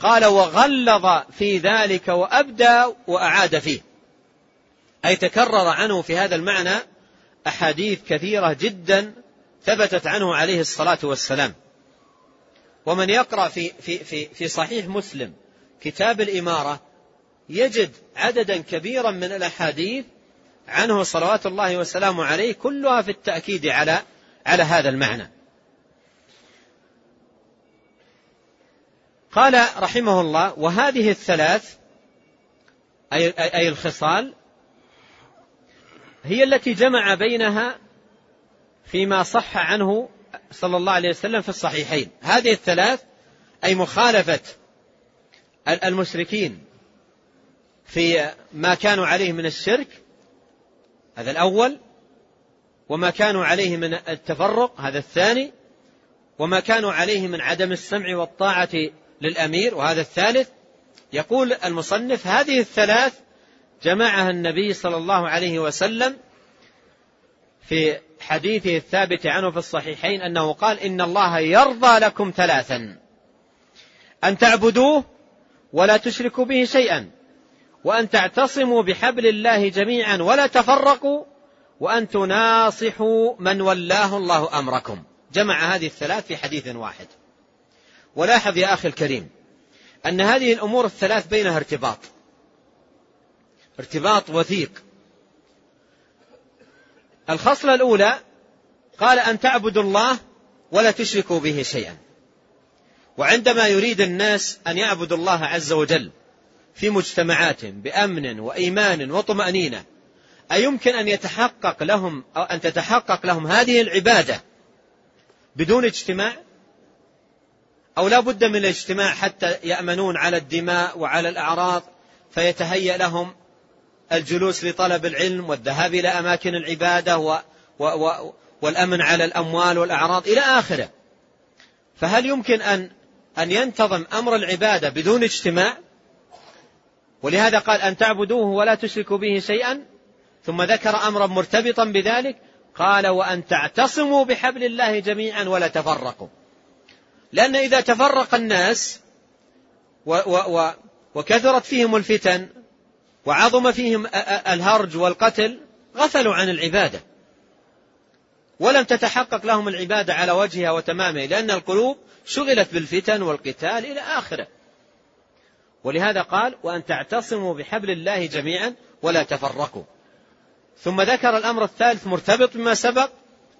قال وغلظ في ذلك وأبدى وأعاد فيه. أي تكرر عنه في هذا المعنى أحاديث كثيرة جدا ثبتت عنه عليه الصلاة والسلام ومن يقرأ في, في, في, في صحيح مسلم كتاب الإمارة يجد عددا كبيرا من الأحاديث عنه صلوات الله وسلامه عليه كلها في التأكيد على على هذا المعنى. قال رحمه الله وهذه الثلاث أي, أي الخصال هي التي جمع بينها فيما صح عنه صلى الله عليه وسلم في الصحيحين. هذه الثلاث أي مخالفة المشركين في ما كانوا عليه من الشرك هذا الأول وما كانوا عليه من التفرق هذا الثاني وما كانوا عليه من عدم السمع والطاعة للأمير وهذا الثالث. يقول المصنف هذه الثلاث جمعها النبي صلى الله عليه وسلم في حديثه الثابت عنه في الصحيحين أنه قال إن الله يرضى لكم ثلاثا أن تعبدوه ولا تشركوا به شيئا وأن تعتصموا بحبل الله جميعا ولا تفرقوا وأن تناصحوا من ولاه الله أمركم. جمع هذه الثلاث في حديث واحد. ولاحظ يا أخي الكريم أن هذه الأمور الثلاث بينها ارتباط. ارتباط وثيق. الخصلة الأولى قال أن تعبدوا الله ولا تشركوا به شيئا. وعندما يريد الناس أن يعبدوا الله عز وجل في مجتمعاتهم بأمن وإيمان وطمأنينة أيمكن أن يتحقق لهم أو أن تتحقق لهم هذه العبادة بدون اجتماع؟ أو لا بد من الاجتماع حتى يأمنون على الدماء وعلى الأعراض فيتهيأ لهم الجلوس لطلب العلم والذهاب إلى أماكن العبادة و و و والأمن على الأموال والأعراض إلى آخره. فهل يمكن أن أن ينتظم أمر العبادة بدون اجتماع؟ ولهذا قال أن تعبدوه ولا تشركوا به شيئا؟ ثم ذكر أمرا مرتبطا بذلك قال وأن تعتصموا بحبل الله جميعا ولا تفرقوا. لأن إذا تفرق الناس و و و وكثرت فيهم الفتن وعظم فيهم الهرج والقتل غفلوا عن العبادة. ولم تتحقق لهم العبادة على وجهها وتمامها لأن القلوب شغلت بالفتن والقتال إلى آخره. ولهذا قال وأن تعتصموا بحبل الله جميعا ولا تفرقوا. ثم ذكر الأمر الثالث مرتبط بما سبق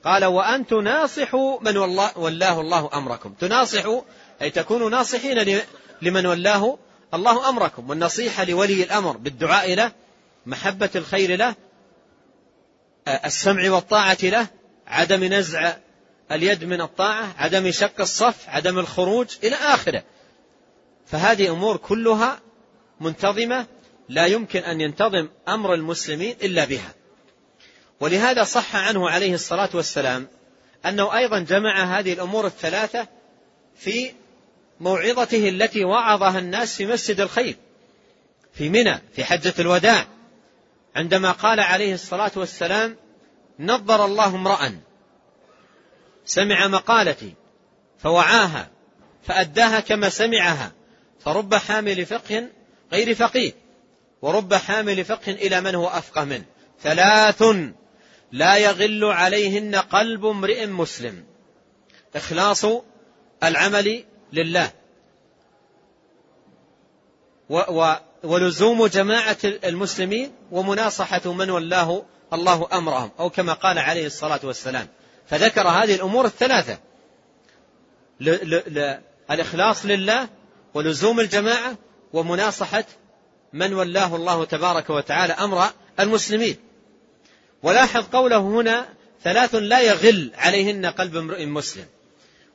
قال وأن تناصحوا من والله, ولاه الله أمركم. تناصحوا أي تكونوا ناصحين لمن ولاه الله أمركم والنصيحة لولي الأمر بالدعاء له محبة الخير له السمع والطاعة له عدم نزع اليد من الطاعة عدم شق الصف عدم الخروج إلى آخره. فهذه أمور كلها منتظمة لا يمكن أن ينتظم أمر المسلمين إلا بها. ولهذا صح عنه عليه الصلاة والسلام أنه أيضا جمع هذه الأمور الثلاثة في موعظته التي وعظها الناس في مسجد الخير في منى في حجة الوداع. عندما قال عليه الصلاة والسلام نظر الله امرأ سمع مقالتي فوعاها فأداها كما سمعها فرب حامل فقه غير فقيه ورب حامل فقه إلى من هو أفقه منه. ثلاث لا يغل عليهن قلب امرئ مسلم. إخلاص العمل لله. ولزوم جماعة المسلمين ومناصحة من ولاه الله أمرهم أو كما قال عليه الصلاة والسلام. فذكر هذه الأمور الثلاثة. الإخلاص لله ولزوم الجماعة ومناصحة من ولاه الله تبارك وتعالى أمر المسلمين. ولاحظ قوله هنا ثلاث لا يغل عليهن قلب امرئ مسلم.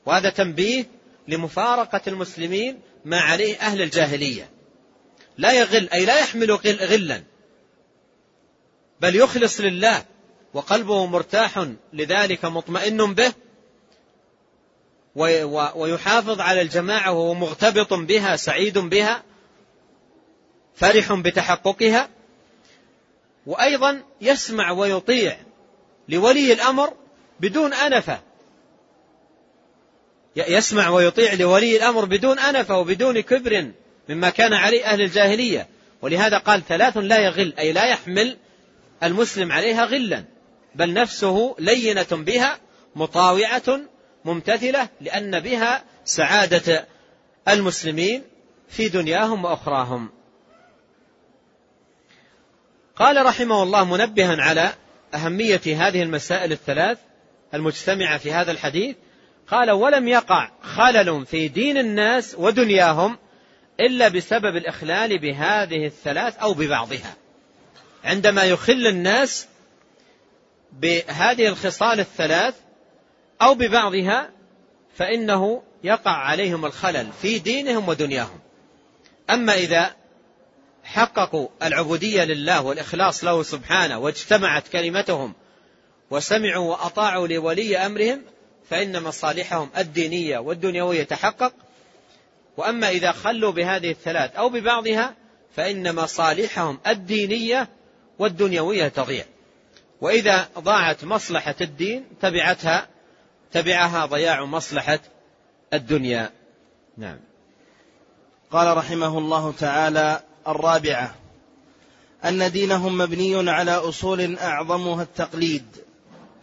وهذا تنبيه لمفارقة المسلمين ما عليه أهل الجاهلية. لا يغل أي لا يحمل غلا. بل يخلص لله وقلبه مرتاح لذلك مطمئن به ويحافظ على الجماعة وهو مغتبط بها سعيد بها فرح بتحققها. وأيضا يسمع ويطيع لولي الأمر بدون أنفة. يسمع ويطيع لولي الأمر بدون أنفة وبدون كبر مما كان عليه أهل الجاهلية. ولهذا قال ثلاث لا يغل أي لا يحمل المسلم عليها غلا بل نفسه لينة بها مطاوعة ممتثلة لأن بها سعادة المسلمين في دنياهم وأخراهم. قال رحمه الله منبها على أهمية هذه المسائل الثلاث المجتمعة في هذا الحديث قال ولم يقع خلل في دين الناس ودنياهم إلا بسبب الإخلال بهذه الثلاث أو ببعضها. عندما يخل الناس بهذه الخصال الثلاث أو ببعضها فإنه يقع عليهم الخلل في دينهم ودنياهم. أما إذا حققوا العبودية لله والإخلاص له سبحانه واجتمعت كلمتهم وسمعوا وأطاعوا لولي أمرهم فإن مصالحهم الدينية والدنيوية تحقق. وأما إذا خلوا بهذه الثلاث أو ببعضها فإن مصالحهم الدينية والدنيوية تضيع. وإذا ضاعت مصلحة الدين تبعتها تبعها ضياع مصلحة الدنيا. نعم. قال رحمه الله تعالى الرابعة أن دينهم مبني على أصول أعظمها التقليد.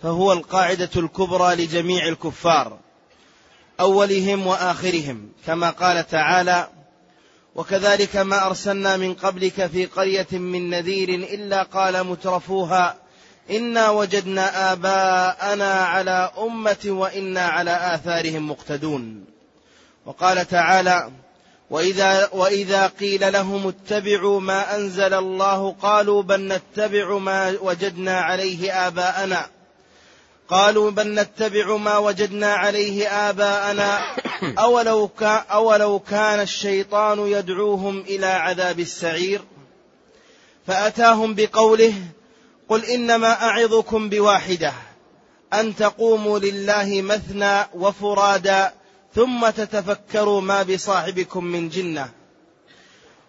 فهو القاعدة الكبرى لجميع الكفار أولهم وآخرهم كما قال تعالى وكذلك ما أرسلنا من قبلك في قرية من نذير إلا قال مترفوها إنا وجدنا آباءنا على أمة وإنا على آثارهم مقتدون. وقال تعالى وإذا, وإذا قيل لهم اتبعوا ما أنزل الله قالوا بل نتبع ما وجدنا عليه آباءنا. قالوا بل نتبع ما وجدنا عليه آباءنا. [COUGHS] أولو, كان أولو كان الشيطان يدعوهم إلى عذاب السعير. فأتاهم بقوله قل إنما أعظكم بواحدة أن تقوموا لله مثنى وفرادا ثم تتفكروا ما بصاحبكم من جنة.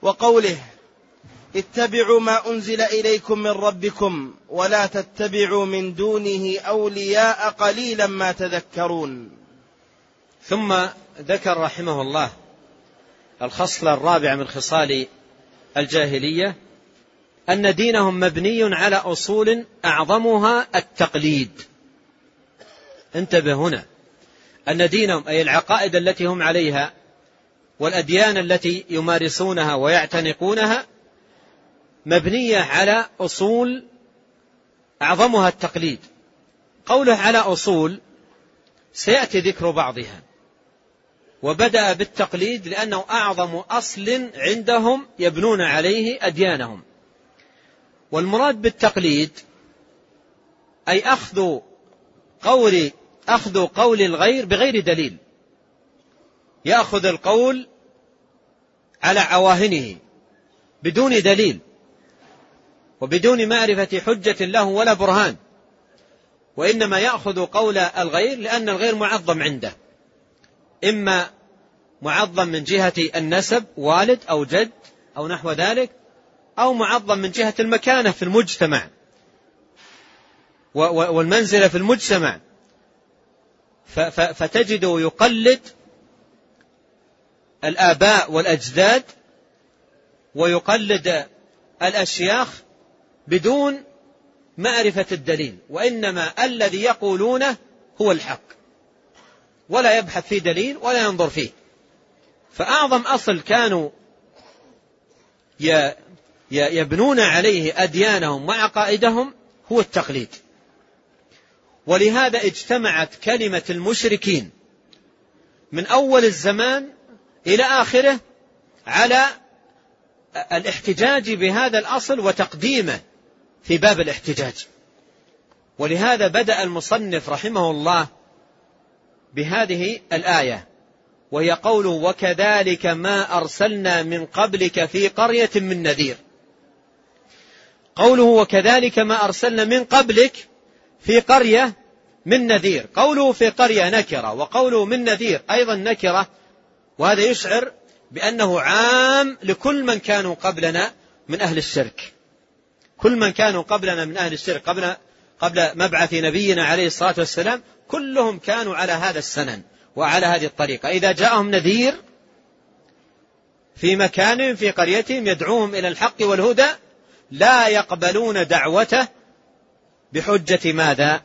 وقوله اتبعوا ما أنزل إليكم من ربكم ولا تتبعوا من دونه أولياء قليلا ما تذكرون. ثم ذكر رحمه الله الخصلة الرابعة من خصال الجاهلية أن دينهم مبني على أصول أعظمها التقليد. انتبه هنا. أن دينهم أي العقائد التي هم عليها والأديان التي يمارسونها ويعتنقونها مبنية على أصول أعظمها التقليد. قوله على أصول سيأتي ذكر بعضها. وبدأ بالتقليد لأنه أعظم أصل عندهم يبنون عليه أديانهم. والمراد بالتقليد أي أخذ قول أخذ قول الغير بغير دليل. يأخذ القول على عواهنه بدون دليل. وبدون معرفة حجة له ولا برهان. وإنما يأخذ قول الغير لأن الغير معظم عنده. إما معظم من جهة النسب والد أو جد أو نحو ذلك أو معظم من جهة المكانة في المجتمع. والمنزلة في المجتمع. فتجده يقلد الآباء والأجداد ويقلد الأشياخ بدون معرفة الدليل وإنما الذي يقولونه هو الحق. ولا يبحث في دليل ولا ينظر فيه. فأعظم أصل كانوا يبنون عليه أديانهم وعقائدهم هو التقليد. ولهذا اجتمعت كلمة المشركين من أول الزمان إلى آخره على الاحتجاج بهذا الأصل وتقديمه في باب الاحتجاج. ولهذا بدأ المصنف رحمه الله بهذه الآية وهي قوله وكذلك ما أرسلنا من قبلك في قرية من نذير قوله وكذلك ما أرسلنا من قبلك في قرية من نذير قوله في قرية نكرة وقوله من نذير أيضا نكرة وهذا يشعر بأنه عام لكل من كانوا قبلنا من أهل الشرك. كل من كانوا قبلنا من أهل الشرك قبل قبل مبعث نبينا عليه الصلاة والسلام كلهم كانوا على هذا السنن وعلى هذه الطريقة. إذا جاءهم نذير في مكان في قريتهم يدعوهم إلى الحق والهدى لا يقبلون دعوته بحجة ماذا؟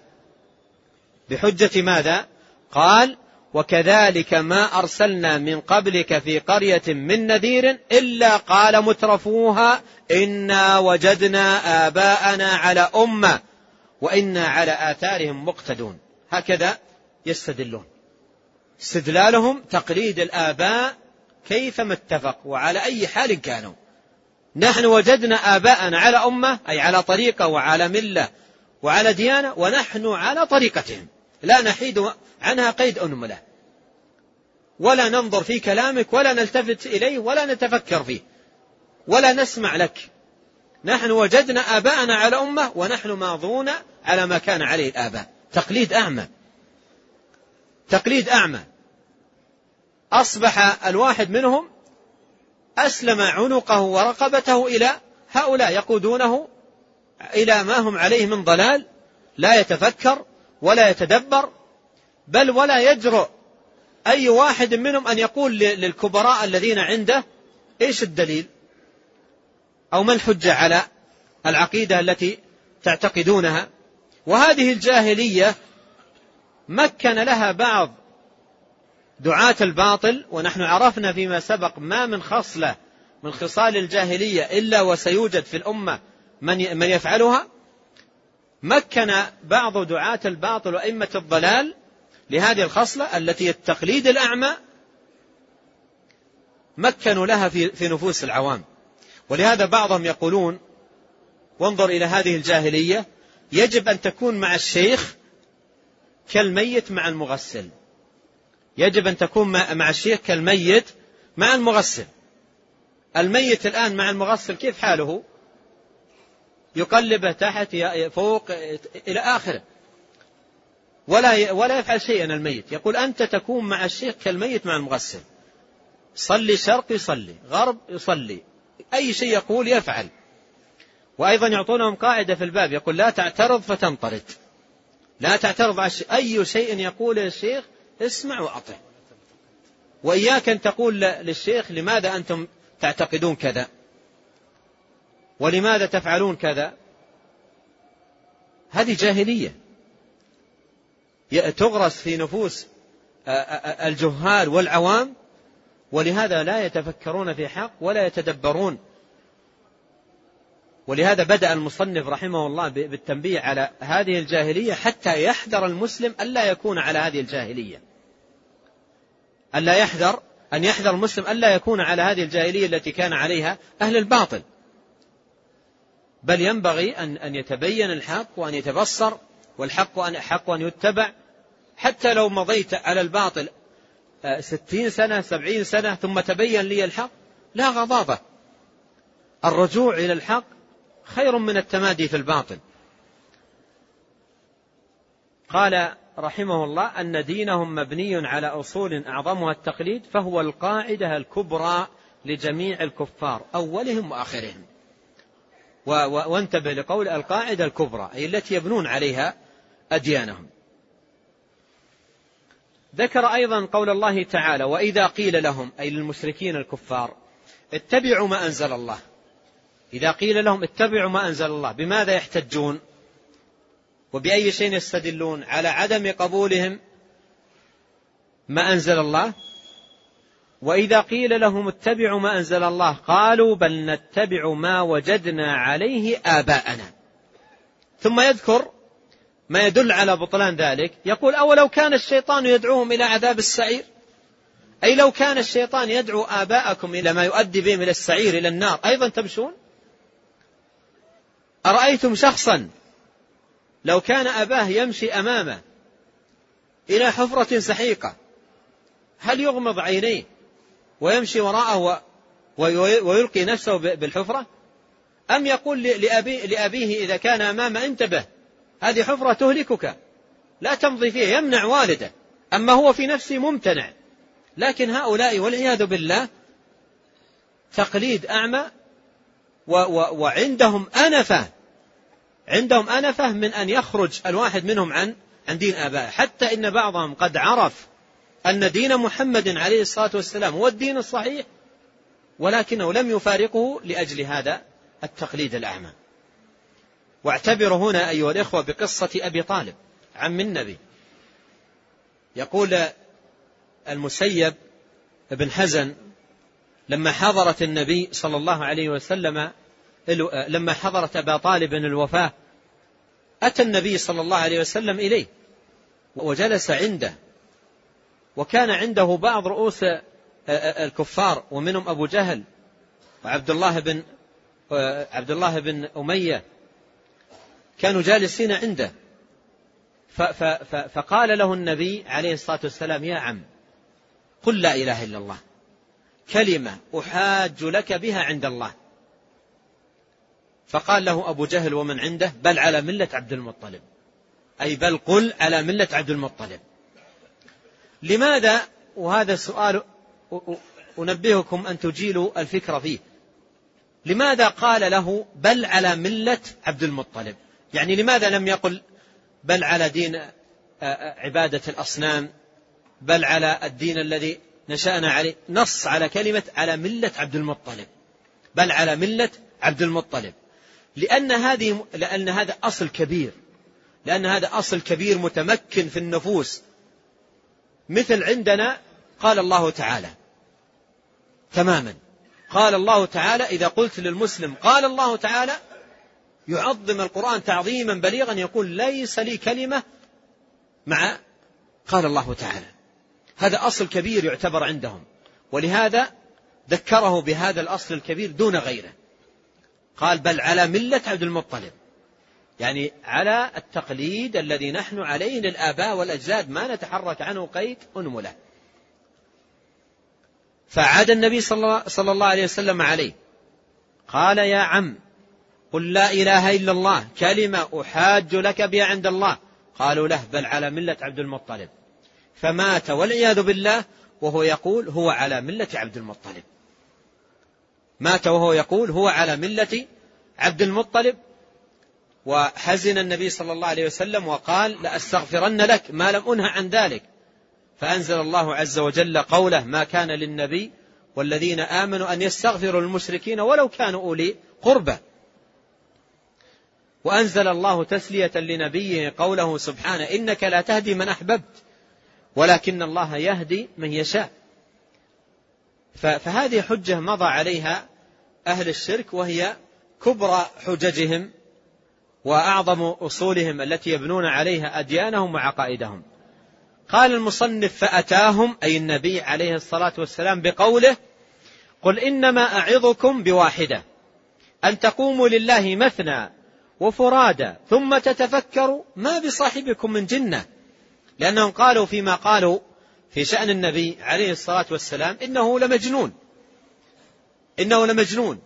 بحجة ماذا؟ قال وكذلك ما أرسلنا من قبلك في قرية من نذير إلا قال مترفوها إنا وجدنا آباءنا على أمة وإنا على آثارهم مقتدون. هكذا يستدلون. استدلالهم تقليد الآباء كيفما اتفق وعلى أي حال كانوا. نحن وجدنا آباءنا على أمة أي على طريقة وعلى ملة وعلى ديانة ونحن على طريقتهم. لا نحيد عنها قيد أنملة ولا ننظر في كلامك ولا نلتفت إليه ولا نتفكر فيه ولا نسمع لك. نحن وجدنا آباءنا على أمة ونحن ماضون على ما كان عليه الآباء. تقليد أعمى. تقليد أعمى. أصبح الواحد منهم أسلم عنقه ورقبته إلى هؤلاء يقودونه إلى ما هم عليه من ضلال لا يتفكر ولا يتدبر بل ولا يجرؤ أي واحد منهم أن يقول للكبراء الذين عنده إيش الدليل؟ أو ما الحجة على العقيدة التي تعتقدونها؟ وهذه الجاهلية مكن لها بعض دعاة الباطل ونحن عرفنا فيما سبق ما من خصلة من خصال الجاهلية إلا وسيوجد في الأمة من من يفعلها. مكن بعض دعاة الباطل وأئمة الضلال لهذه الخصلة التي التقليد الأعمى مكنوا لها في في نفوس العوام. ولهذا بعضهم يقولون وانظر إلى هذه الجاهلية يجب أن تكون مع الشيخ كالميت مع المغسل. يجب أن تكون مع الشيخ كالميت مع المغسل. الميت الآن مع المغسل كيف حاله؟ يقلبه تحت فوق إلى آخره. ولا ولا يفعل شيئا الميت. يقول أنت تكون مع الشيخ كالميت مع المغسل. صلي شرق يصلي غرب يصلي. أي شيء يقول يفعل. وأيضا يعطونهم قاعدة في الباب. يقول لا تعترض فتنطرد. لا تعترض على أي شيء يقوله الشيخ اسمع وأطع. وإياك أن تقول للشيخ لماذا أنتم تعتقدون كذا؟ ولماذا تفعلون كذا؟ هذه جاهلية. تغرس في نفوس الجهال والعوام ولهذا لا يتفكرون في حق ولا يتدبرون. ولهذا بدأ المصنف رحمه الله بالتنبيه على هذه الجاهلية حتى يحذر المسلم ألا يكون على هذه الجاهلية. ألا يحذر أن يحذر المسلم ألا يكون على هذه الجاهلية التي كان عليها أهل الباطل. بل ينبغي أن أن يتبين الحق وأن يتبصر والحق أن حق أن يتبع. حتى لو مضيت على الباطل آه، ستين سنة سبعين سنة ثم تبين لي الحق لا غضاضة الرجوع إلى الحق خير من التمادي في الباطل. قال رحمه الله أن دينهم مبني على أصول أعظمها التقليد فهو القاعدة الكبرى لجميع الكفار أولهم وآخرهم. وانتبه لقول القاعدة الكبرى أي التي يبنون عليها أديانهم. ذكر أيضا قول الله تعالى وإذا قيل لهم أي للمشركين الكفار اتبعوا ما أنزل الله. إذا قيل لهم اتبعوا ما أنزل الله بماذا يحتجون؟ وبأي شيء يستدلون؟ على عدم قبولهم ما أنزل الله؟ وإذا قيل لهم اتبعوا ما أنزل الله قالوا بل نتبع ما وجدنا عليه آباءنا. ثم يذكر ما يدل على بطلان ذلك. يقول أولو كان الشيطان يدعوهم إلى عذاب السعير؟ أي لو كان الشيطان يدعو آباءكم إلى ما يؤدي بهم إلى السعير إلى النار أيضا تمشون؟ أرأيتم شخصا لو كان أباه يمشي أمامه إلى حفرة سحيقة هل يغمض عينيه؟ ويمشي وراءه ويلقي نفسه بالحفرة؟ أم يقول لأبي لأبيه إذا كان أمامه انتبه هذه حفرة تهلكك. لا تمضي فيها يمنع والده. أما هو في نفسه ممتنع. لكن هؤلاء والعياذ بالله تقليد أعمى وعندهم أنفة. عندهم أنفة من أن يخرج الواحد منهم عن عن دين آبائه. حتى إن بعضهم قد عرف أن دين محمد عليه الصلاة والسلام هو الدين الصحيح ولكنه لم يفارقه لأجل هذا التقليد الأعمى. واعتبروا هنا أيها الإخوة بقصة أبي طالب عم النبي. يقول المسيب بن حزن لما حضرت النبي صلى الله عليه وسلم لما حضرت أبا طالب الوفاة أتى النبي صلى الله عليه وسلم إليه وجلس عنده. وكان عنده بعض رؤوس الكفار ومنهم أبو جهل وعبد الله بن عبد الله بن أمية. كانوا جالسين عنده. فقال له النبي عليه الصلاة والسلام يا عم قل لا إله إلا الله. كلمة أحاج لك بها عند الله. فقال له أبو جهل ومن عنده؟ بل على ملة عبد المطلب. أي بل قل على ملة عبد المطلب. لماذا؟ وهذا السؤال أنبهكم أن تجيلوا الفكرة فيه. لماذا قال له بل على ملة عبد المطلب؟ يعني لماذا لم يقل بل على دين عبادة الأصنام بل على الدين الذي نشأنا عليه؟ نص على كلمة على ملة عبد المطلب. بل على ملة عبد المطلب. لأن هذه لأن هذا أصل كبير. لأن هذا أصل كبير متمكن في النفوس. مثل عندنا قال الله تعالى. تماما. قال الله تعالى إذا قلت للمسلم قال الله تعالى يعظم القرآن تعظيما بليغا يقول ليس لي كلمة مع قال الله تعالى. هذا أصل كبير يعتبر عندهم. ولهذا ذكره بهذا الأصل الكبير دون غيره. قال بل على ملة عبد المطلب. يعني على التقليد الذي نحن عليه للآباء والأجداد ما نتحرك عنه قيد أنملة. فعاد النبي صلى الله عليه وسلم عليه. قال يا عم قل لا إله إلا الله كلمة أحاج لك بها عند الله. قالوا له بل على ملة عبد المطلب. فمات والعياذ بالله وهو يقول هو على ملة عبد المطلب. مات وهو يقول هو على ملة عبد المطلب. وحزن النبي صلى الله عليه وسلم وقال لأستغفرن لك ما لم أنه عن ذلك. فأنزل الله عز وجل قوله ما كان للنبي والذين آمنوا أن يستغفروا للمشركين ولو كانوا أولي قربى. وأنزل الله تسلية لنبيه قوله سبحانه إنك لا تهدي من أحببت ولكن الله يهدي من يشاء. فهذه حجة مضى عليها أهل الشرك وهي كبرى حججهم وأعظم أصولهم التي يبنون عليها أديانهم وعقائدهم. قال المصنف فأتاهم أي النبي عليه الصلاة والسلام بقوله قل إنما أعظكم بواحدة أن تقوموا لله مثنى وفرادى ثم تتفكروا ما بصاحبكم من جنة. لأنهم قالوا فيما قالوا في شأن النبي عليه الصلاة والسلام إنه لمجنون إنه لمجنون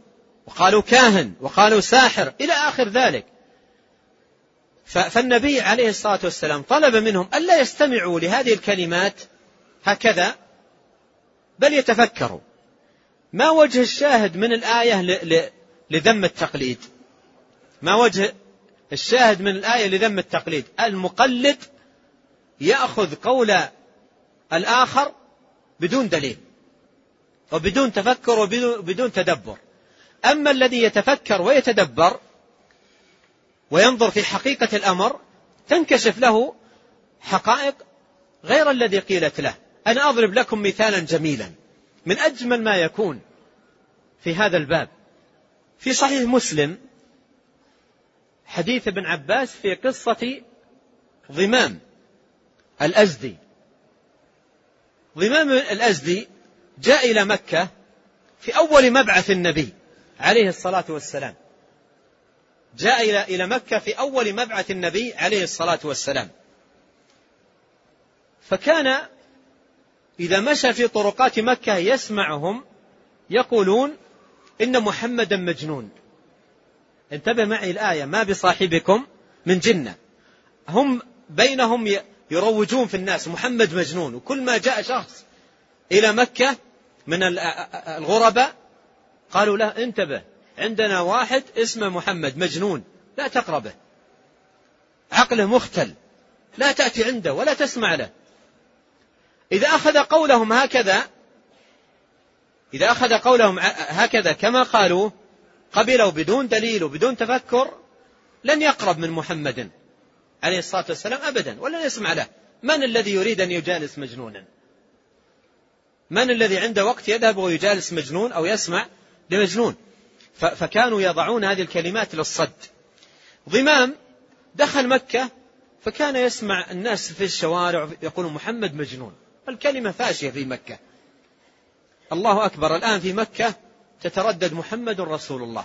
وقالوا كاهن وقالوا ساحر إلى آخر ذلك. فالنبي عليه الصلاة والسلام طلب منهم ألا يستمعوا لهذه الكلمات هكذا بل يتفكروا. ما وجه الشاهد من الآية لذم التقليد؟ ما وجه الشاهد من الآية لذم التقليد؟ المقلد يأخذ قول الآخر بدون دليل وبدون تفكر وبدون تدبر. أما الذي يتفكر ويتدبر وينظر في حقيقة الأمر تنكشف له حقائق غير الذي قيلت له. أنا أضرب لكم مثالا جميلا. من أجمل ما يكون في هذا الباب. في صحيح مسلم حديث ابن عباس في قصة ضمام الأزدي. ضمام الأزدي جاء إلى مكة في أول مبعث النبي عليه الصلاة والسلام. جاء إلى مكة في أول مبعث النبي عليه الصلاة والسلام. فكان إذا مشى في طرقات مكة يسمعهم يقولون إن محمدا مجنون. انتبه معي الآية ما بصاحبكم من جنة. هم بينهم يروجون في الناس محمد مجنون. وكل ما جاء شخص إلى مكة من الغرباء قالوا له انتبه عندنا واحد اسمه محمد مجنون لا تقربه عقله مختل لا تأتي عنده ولا تسمع له. إذا أخذ قولهم هكذا إذا أخذ قولهم هكذا كما قالوا قبلوا بدون دليل وبدون تفكر لن يقرب من محمد عليه الصلاة والسلام أبدا ولن يسمع له. من الذي يريد أن يجالس مجنونا؟ من الذي عنده وقت يذهب ويجالس مجنون أو يسمع لمجنون؟ فكانوا يضعون هذه الكلمات للصد. ضمام دخل مكة فكان يسمع الناس في الشوارع يقولون محمد مجنون. الكلمة فاشية في مكة. الله أكبر الآن في مكة تتردد محمد رسول الله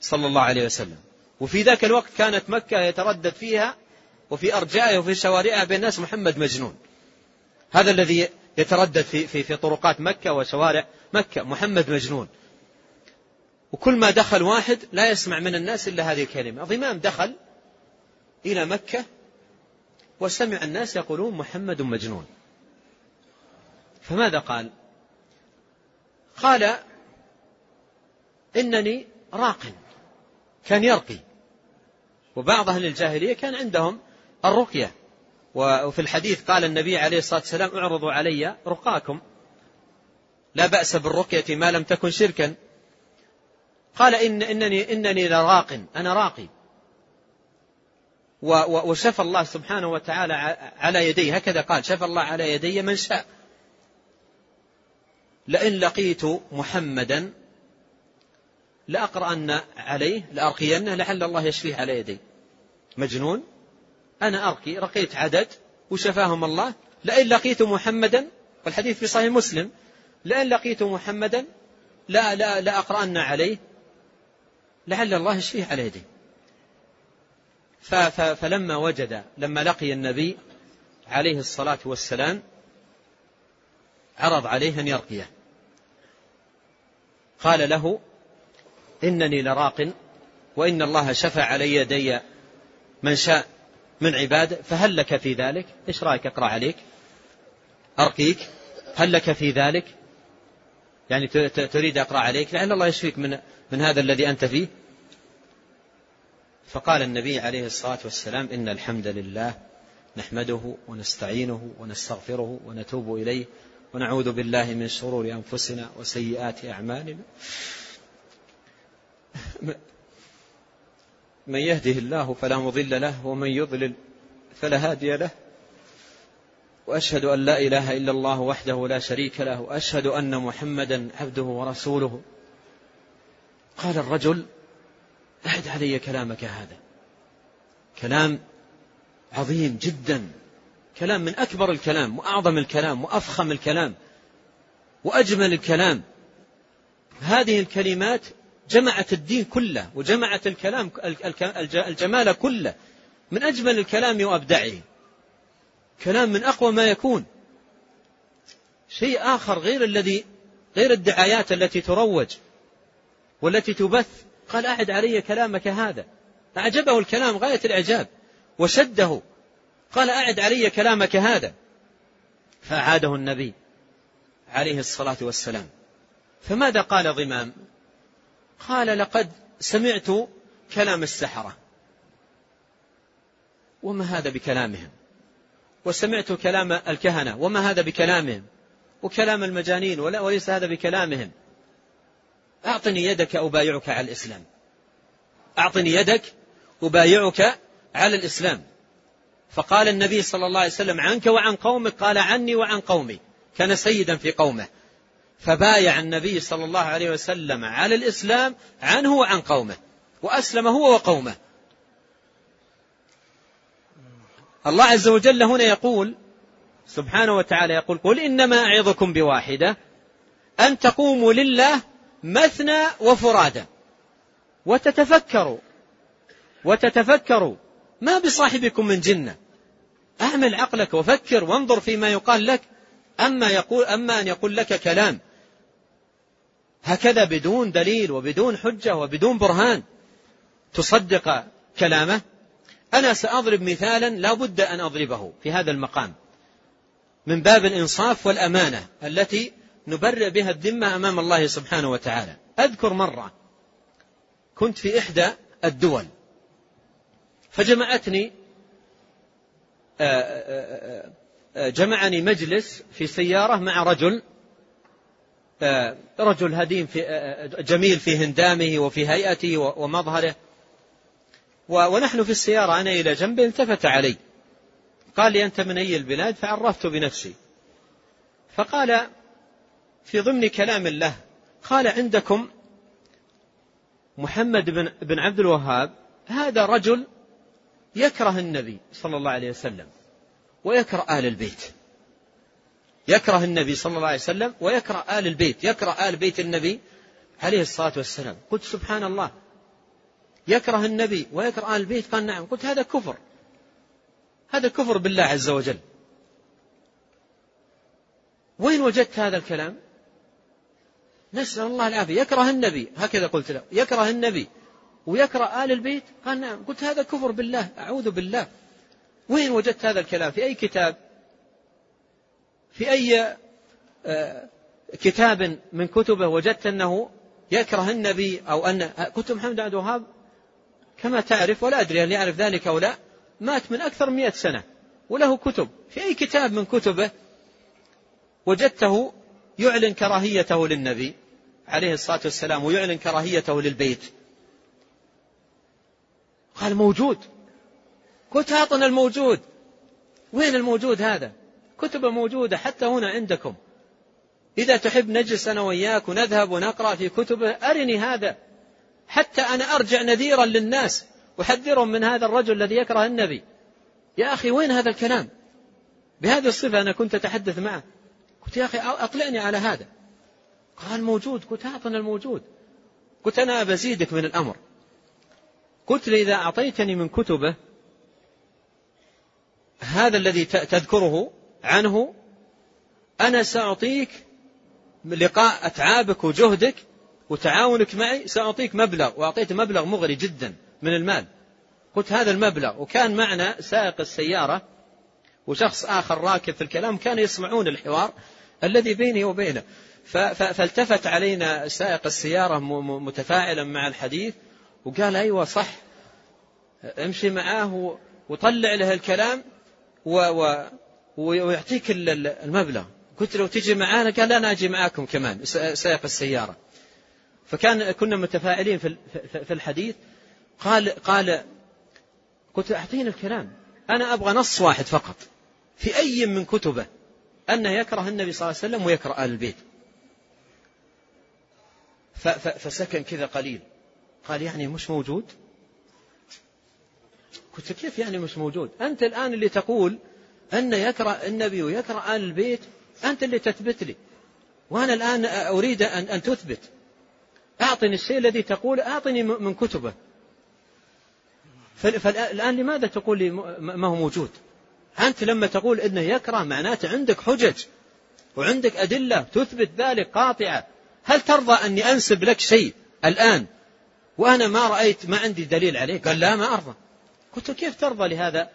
صلى الله عليه وسلم. وفي ذاك الوقت كانت مكة يتردد فيها وفي أرجائها وفي شوارعها بين الناس محمد مجنون. هذا الذي يتردد في, في, في طرقات مكة وشوارع مكة محمد مجنون. وكل ما دخل واحد لا يسمع من الناس إلا هذه الكلمة. ضمام دخل إلى مكة وسمع الناس يقولون محمد مجنون. فماذا قال؟ قال إنني راق كان يرقي. وبعض أهل الجاهلية كان عندهم الرقية. وفي الحديث قال النبي عليه الصلاة والسلام اعرضوا علي رقاكم. لا بأس بالرقية ما لم تكن شركا. قال إن إنني إنني لراق أنا راقي. وشفى الله سبحانه وتعالى على يدي هكذا قال شفى الله على يدي من شاء. لئن لقيت محمدا لأقرأن عليه لأرقينه لعل الله يشفيه على يدي. مجنون؟ أنا أرقي رقيت عدد وشفاهم الله. لئن لقيت محمدا والحديث في صحيح مسلم. لئن لقيت محمدا لا لا لا أقرأن عليه. لعل الله يشفيه على يدي فلما وجد لما لقي النبي عليه الصلاة والسلام عرض عليه أن يرقيه. قال له إنني لراق وإن الله شفى علي يدي من شاء من عباده فهل لك في ذلك؟ إيش رأيك أقرأ عليك؟ أرقيك؟ هل لك في ذلك؟ يعني تريد أقرأ عليك؟ لعل الله يشفيك من, من هذا الذي أنت فيه؟ فقال النبي عليه الصلاة والسلام إن الحمد لله نحمده ونستعينه ونستغفره ونتوب إليه ونعوذ بالله من شرور أنفسنا وسيئات أعمالنا. من يهده الله فلا مضل له ومن يضلل فلا هادي له. وأشهد أن لا إله إلا الله وحده لا شريك له وأشهد أن محمدا عبده ورسوله. قال الرجل أعد علي كلامك هذا. كلام عظيم جدا. كلام من أكبر الكلام وأعظم الكلام وأفخم الكلام وأجمل الكلام. هذه الكلمات جمعت الدين كله وجمعت الكلام الجمال كله من أجمل الكلام وأبدعه. كلام من أقوى ما يكون. شيء آخر غير الذي غير الدعايات التي تروج. والتي تبث. قال أعد علي كلامك هذا. أعجبه الكلام غاية الإعجاب. وشده. قال أعد علي كلامك هذا. فأعاده النبي عليه الصلاة والسلام. فماذا قال ضمام؟ قال لقد سمعت كلام السحرة. وما هذا بكلامهم؟ وسمعت كلام الكهنة. وما هذا بكلامهم؟ وكلام المجانين. وليس هذا بكلامهم. أعطني يدك أبايعك على الإسلام. أعطني يدك أبايعك على الإسلام. فقال النبي صلى الله عليه وسلم عنك وعن قومك قال عني وعن قومي. كان سيدا في قومه. فبايع النبي صلى الله عليه وسلم على الإسلام عنه وعن قومه. وأسلم هو وقومه. الله عز وجل هنا يقول سبحانه وتعالى يقول قل إنما أعظكم بواحدة أن تقوموا لله مثنى وفرادى. وتتفكروا. وتتفكروا. ما بصاحبكم من جنة. أعمل عقلك وفكر وانظر فيما يقال لك. أما, يقول أما أن يقول لك كلام. هكذا بدون دليل وبدون حجة وبدون برهان تصدق كلامه. أنا سأضرب مثالا لا بد أن أضربه في هذا المقام. من باب الإنصاف والأمانة التي نبرئ بها الذمة أمام الله سبحانه وتعالى. أذكر مرة كنت في إحدى الدول فجمعتني جمعني مجلس في سيارة مع رجل رجل هديم في جميل في هندامه وفي هيئته ومظهره. ونحن في السيارة أنا إلى جنبه التفت علي. قال لي أنت من أي البلاد؟ فعرفت بنفسي. فقال في ضمن كلام الله. قال عندكم محمد بن, عبد الوهاب هذا رجل يكره النبي صلى الله عليه وسلم ويكره آل البيت. يكره النبي صلى الله عليه وسلم ويكره آل البيت. يكره آل بيت النبي عليه الصلاة والسلام. قلت سبحان الله. يكره النبي ويكره آل البيت؟ قال نعم. قلت هذا كفر. هذا كفر بالله عز وجل. وين وجدت هذا الكلام؟ نسأل الله العافية. يكره النبي. هكذا قلت له. يكره النبي. ويكره آل البيت. قال نعم. قلت هذا كفر بالله. أعوذ بالله. وين وجدت هذا الكلام؟ في أي كتاب؟ في أي آه، كتاب من كتبه وجدت أنه يكره النبي أو أن كتب محمد عبد الوهاب كما تعرف ولا أدري هل يعرف ذلك أو لا مات من أكثر من مئة سنة. وله كتب. في أي كتاب من كتبه وجدته يعلن كراهيته للنبي؟ عليه الصلاة والسلام ويعلن كراهيته للبيت. قال موجود. قلت أعطنا الموجود. وين الموجود هذا؟ كتب موجودة حتى هنا عندكم. إذا تحب نجلس أنا وإياك ونذهب ونقرأ في كتبه أرني هذا. حتى أنا أرجع نذيرا للناس أحذرهم من هذا الرجل الذي يكره النبي. يا أخي وين هذا الكلام؟ بهذه الصفة أنا كنت أتحدث معه. قلت يا أخي أطلعني على هذا. قال موجود قلت أعطنا الموجود. قلت أنا بزيدك من الأمر. قلت لي إذا أعطيتني من كتبه هذا الذي تذكره عنه أنا سأعطيك لقاء أتعابك وجهدك وتعاونك معي سأعطيك مبلغ وأعطيت مبلغ مغري جدا من المال. قلت هذا المبلغ وكان معنا سائق السيارة وشخص آخر راكب في الكلام كانوا يسمعون الحوار الذي بيني وبينه. فالتفت علينا سائق السيارة متفاعلا مع الحديث وقال أيوة صح امشي معاه وطلع له الكلام و و ويعطيك المبلغ. قلت له تجي معانا؟ قال لا أنا أجي معاكم كمان سائق السيارة. فكان كنا متفاعلين في الحديث. قال قال قلت أعطينا الكلام أنا أبغى نص واحد فقط في أي من كتبه أنه يكره النبي صلى الله عليه وسلم ويكره آل البيت. فسكن كذا قليل. قال يعني مش موجود؟ قلت كيف يعني مش موجود؟ أنت الآن اللي تقول أن يكره النبي ويكره آل البيت أنت اللي تثبت لي. وأنا الآن أريد أن, أن تثبت. أعطني الشيء الذي تقول أعطني من كتبه. فالآن لماذا تقول لي ما هو موجود؟ أنت لما تقول إنه يكره معناته عندك حجج وعندك أدلة تثبت ذلك قاطعة. هل ترضى أني أنسب لك شيء الآن وأنا ما رأيت ما عندي دليل عليه؟ قال لا ما أرضى. قلت كيف ترضى لهذا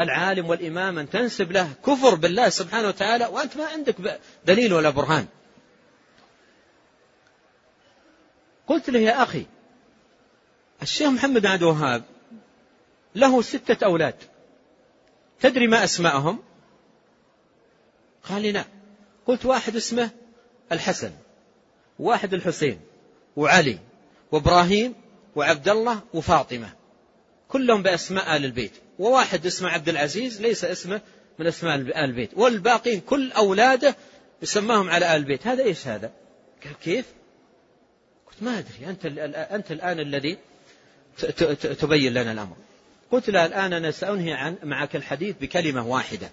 العالم والإمام أن تنسب له كفر بالله سبحانه وتعالى وأنت ما عندك دليل ولا برهان؟ قلت له يا أخي الشيخ محمد بن عبد الوهاب له ستة أولاد. تدري ما أسماءهم؟ قال لي نعم قلت واحد اسمه الحسن. واحد الحسين وعلي وابراهيم وعبد الله وفاطمة. كلهم بأسماء آل البيت. وواحد اسمه عبد العزيز ليس اسمه من أسماء ال البيت. والباقين كل أولاده يسماهم على آل البيت. هذا إيش هذا؟ قال كيف؟ قلت ما أدري. أنت أنت الآن الذي تبين لنا الأمر. قلت له الآن أنا سأنهي عن معك الحديث بكلمة واحدة.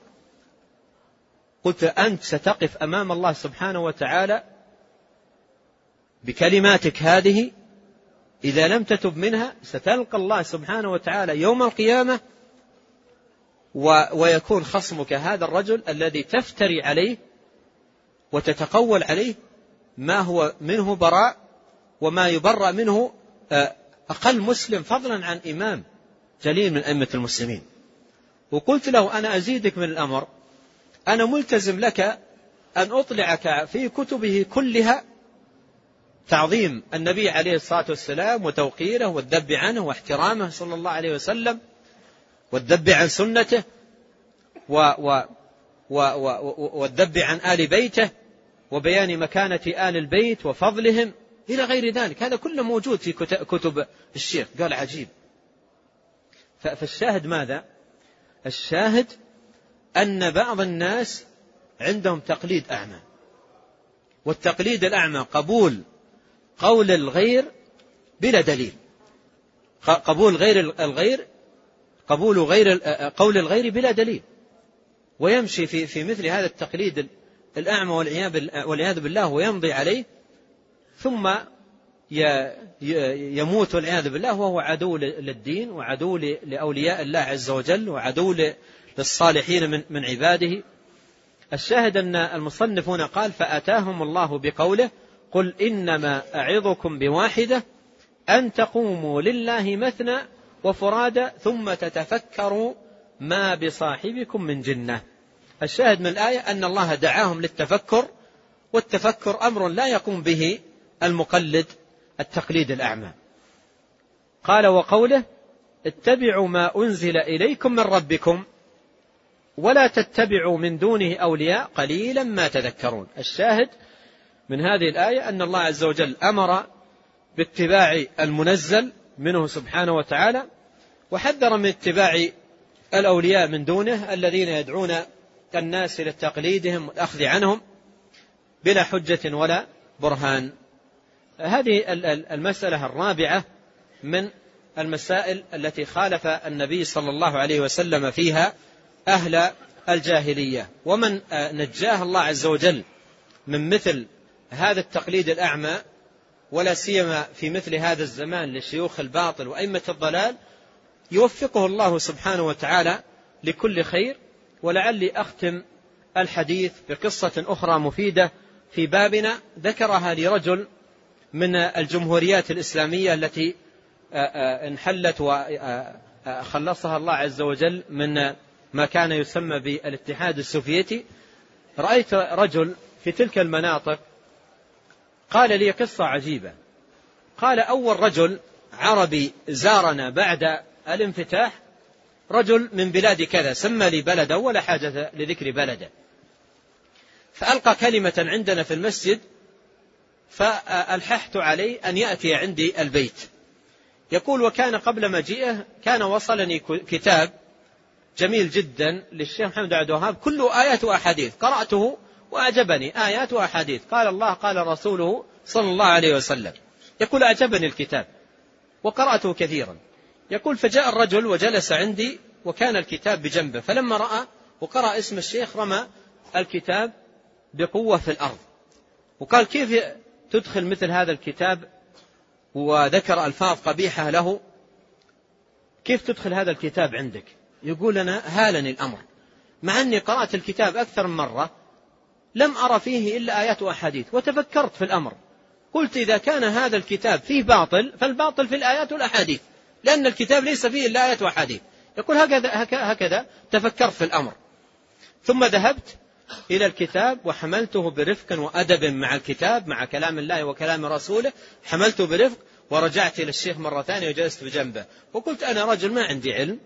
قلت أنت ستقف أمام الله سبحانه وتعالى بكلماتك هذه إذا لم تتب منها ستلقى الله سبحانه وتعالى يوم القيامة ويكون خصمك هذا الرجل الذي تفتري عليه وتتقول عليه ما هو منه براء وما يبرأ منه آه، أقل مسلم فضلا عن إمام جليل من أئمة المسلمين. وقلت له أنا أزيدك من الأمر أنا ملتزم لك أن أطلعك في كتبه كلها تعظيم النبي عليه الصلاة والسلام وتوقيره والذب عنه واحترامه صلى الله عليه وسلم والذب عن سنته و و و و والذب عن آل بيته وبيان مكانة آل البيت وفضلهم إلى غير ذلك. هذا كله موجود في كتب الشيخ. قال عجيب. فالشاهد ماذا؟ الشاهد أن بعض الناس عندهم تقليد أعمى. والتقليد الأعمى قبول قول الغير بلا دليل. قبول غير الغير قبول غير قول الغير بلا دليل. ويمشي في في مثل هذا التقليد الأعمى والعياذ بالله ويمضي عليه ثم يموت والعياذ بالله وهو عدو للدين وعدو لأولياء الله عز وجل وعدو للصالحين من من عباده. الشاهد أن المصنفون قال فأتاهم الله بقوله قل إنما أعظكم بواحدة أن تقوموا لله مثنى وفرادى ثم تتفكروا ما بصاحبكم من جنة. الشاهد من الآية أن الله دعاهم للتفكر والتفكر أمر لا يقوم به المقلد التقليد الأعمى. قال وقوله اتبعوا ما أنزل إليكم من ربكم ولا تتبعوا من دونه أولياء قليلا ما تذكرون. الشاهد من هذه الآية أن الله عز وجل أمر باتباع المنزل منه سبحانه وتعالى وحذر من اتباع الأولياء من دونه الذين يدعون الناس إلى تقليدهم والأخذ عنهم بلا حجة ولا برهان. هذه المسألة الرابعة من المسائل التي خالف النبي صلى الله عليه وسلم فيها أهل الجاهلية. ومن نجاه الله عز وجل من مثل هذا التقليد الأعمى ولا سيما في مثل هذا الزمان لشيوخ الباطل وأئمة الضلال يوفقه الله سبحانه وتعالى لكل خير ولعلي أختم الحديث بقصة أخرى مفيدة في بابنا ذكرها لرجل من الجمهوريات الإسلامية التي انحلت وخلصها الله عز وجل من ما كان يسمى بالاتحاد السوفيتي. رأيت رجل في تلك المناطق قال لي قصة عجيبة. قال أول رجل عربي زارنا بعد الانفتاح رجل من بلاد كذا سمى لي بلده ولا حاجة لذكر بلده. فألقى كلمة عندنا في المسجد فألححت عليه أن يأتي عندي البيت. يقول وكان قبل مجيئه كان وصلني كتاب جميل جدا للشيخ محمد عبد الوهاب كله آيات وأحاديث قرأته وأعجبني. آيات وأحاديث. قال الله قال رسوله صلى الله عليه وسلم. يقول أعجبني الكتاب وقرأته كثيرا. يقول فجاء الرجل وجلس عندي وكان الكتاب بجنبه. فلما رأى وقرأ اسم الشيخ رمى الكتاب بقوة في الأرض. وقال كيف تدخل مثل هذا الكتاب؟ وذكر ألفاظ قبيحة له. كيف تدخل هذا الكتاب عندك؟ يقول أنا هالني الأمر. مع أني قرأت الكتاب أكثر من مرة لم أرى فيه إلا آيات وأحاديث. وتفكرت في الأمر. قلت إذا كان هذا الكتاب فيه باطل فالباطل في الآيات والأحاديث. لأن الكتاب ليس فيه إلا آيات وأحاديث. يقول هكذا, هكذا تفكرت في الأمر. ثم ذهبت إلى الكتاب وحملته برفق وأدب مع الكتاب مع كلام الله وكلام رسوله. حملته برفق ورجعت إلى الشيخ مرة ثانية وجلست بجنبه. وقلت أنا رجل ما عندي علم.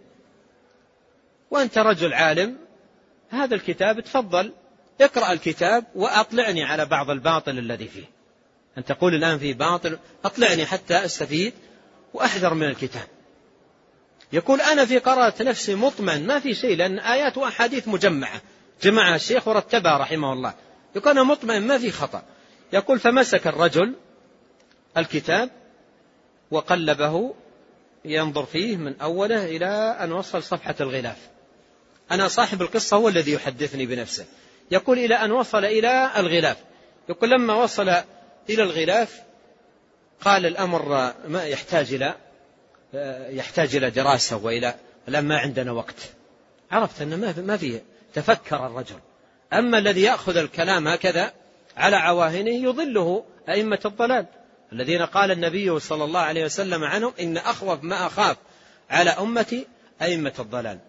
وأنت رجل عالم. هذا الكتاب تفضل. اقرأ الكتاب وأطلعني على بعض الباطل الذي فيه. أن تقول الآن فيه باطل أطلعني حتى أستفيد وأحذر من الكتاب. يقول أنا في قراءة نفسي مطمئن ما في شيء لأن آيات وأحاديث مجمعة. جمعها الشيخ ورتبها رحمه الله. يقول أنا مطمئن ما في خطأ. يقول فمسك الرجل الكتاب وقلبه ينظر فيه من أوله إلى أن وصل صفحة الغلاف. أنا صاحب القصة هو الذي يحدثني بنفسه. يقول إلى أن وصل إلى الغلاف. يقول لما وصل إلى الغلاف قال الأمر ما يحتاج إلى يحتاج إلى دراسة وإلى الآن ما عندنا وقت. عرفت أن ما فيه تفكر الرجل. أما الذي يأخذ الكلام هكذا على عواهنه يضله أئمة الضلال. الذين قال النبي صلى الله عليه وسلم عنهم إن أخوف ما أخاف على أمتي أئمة الضلال.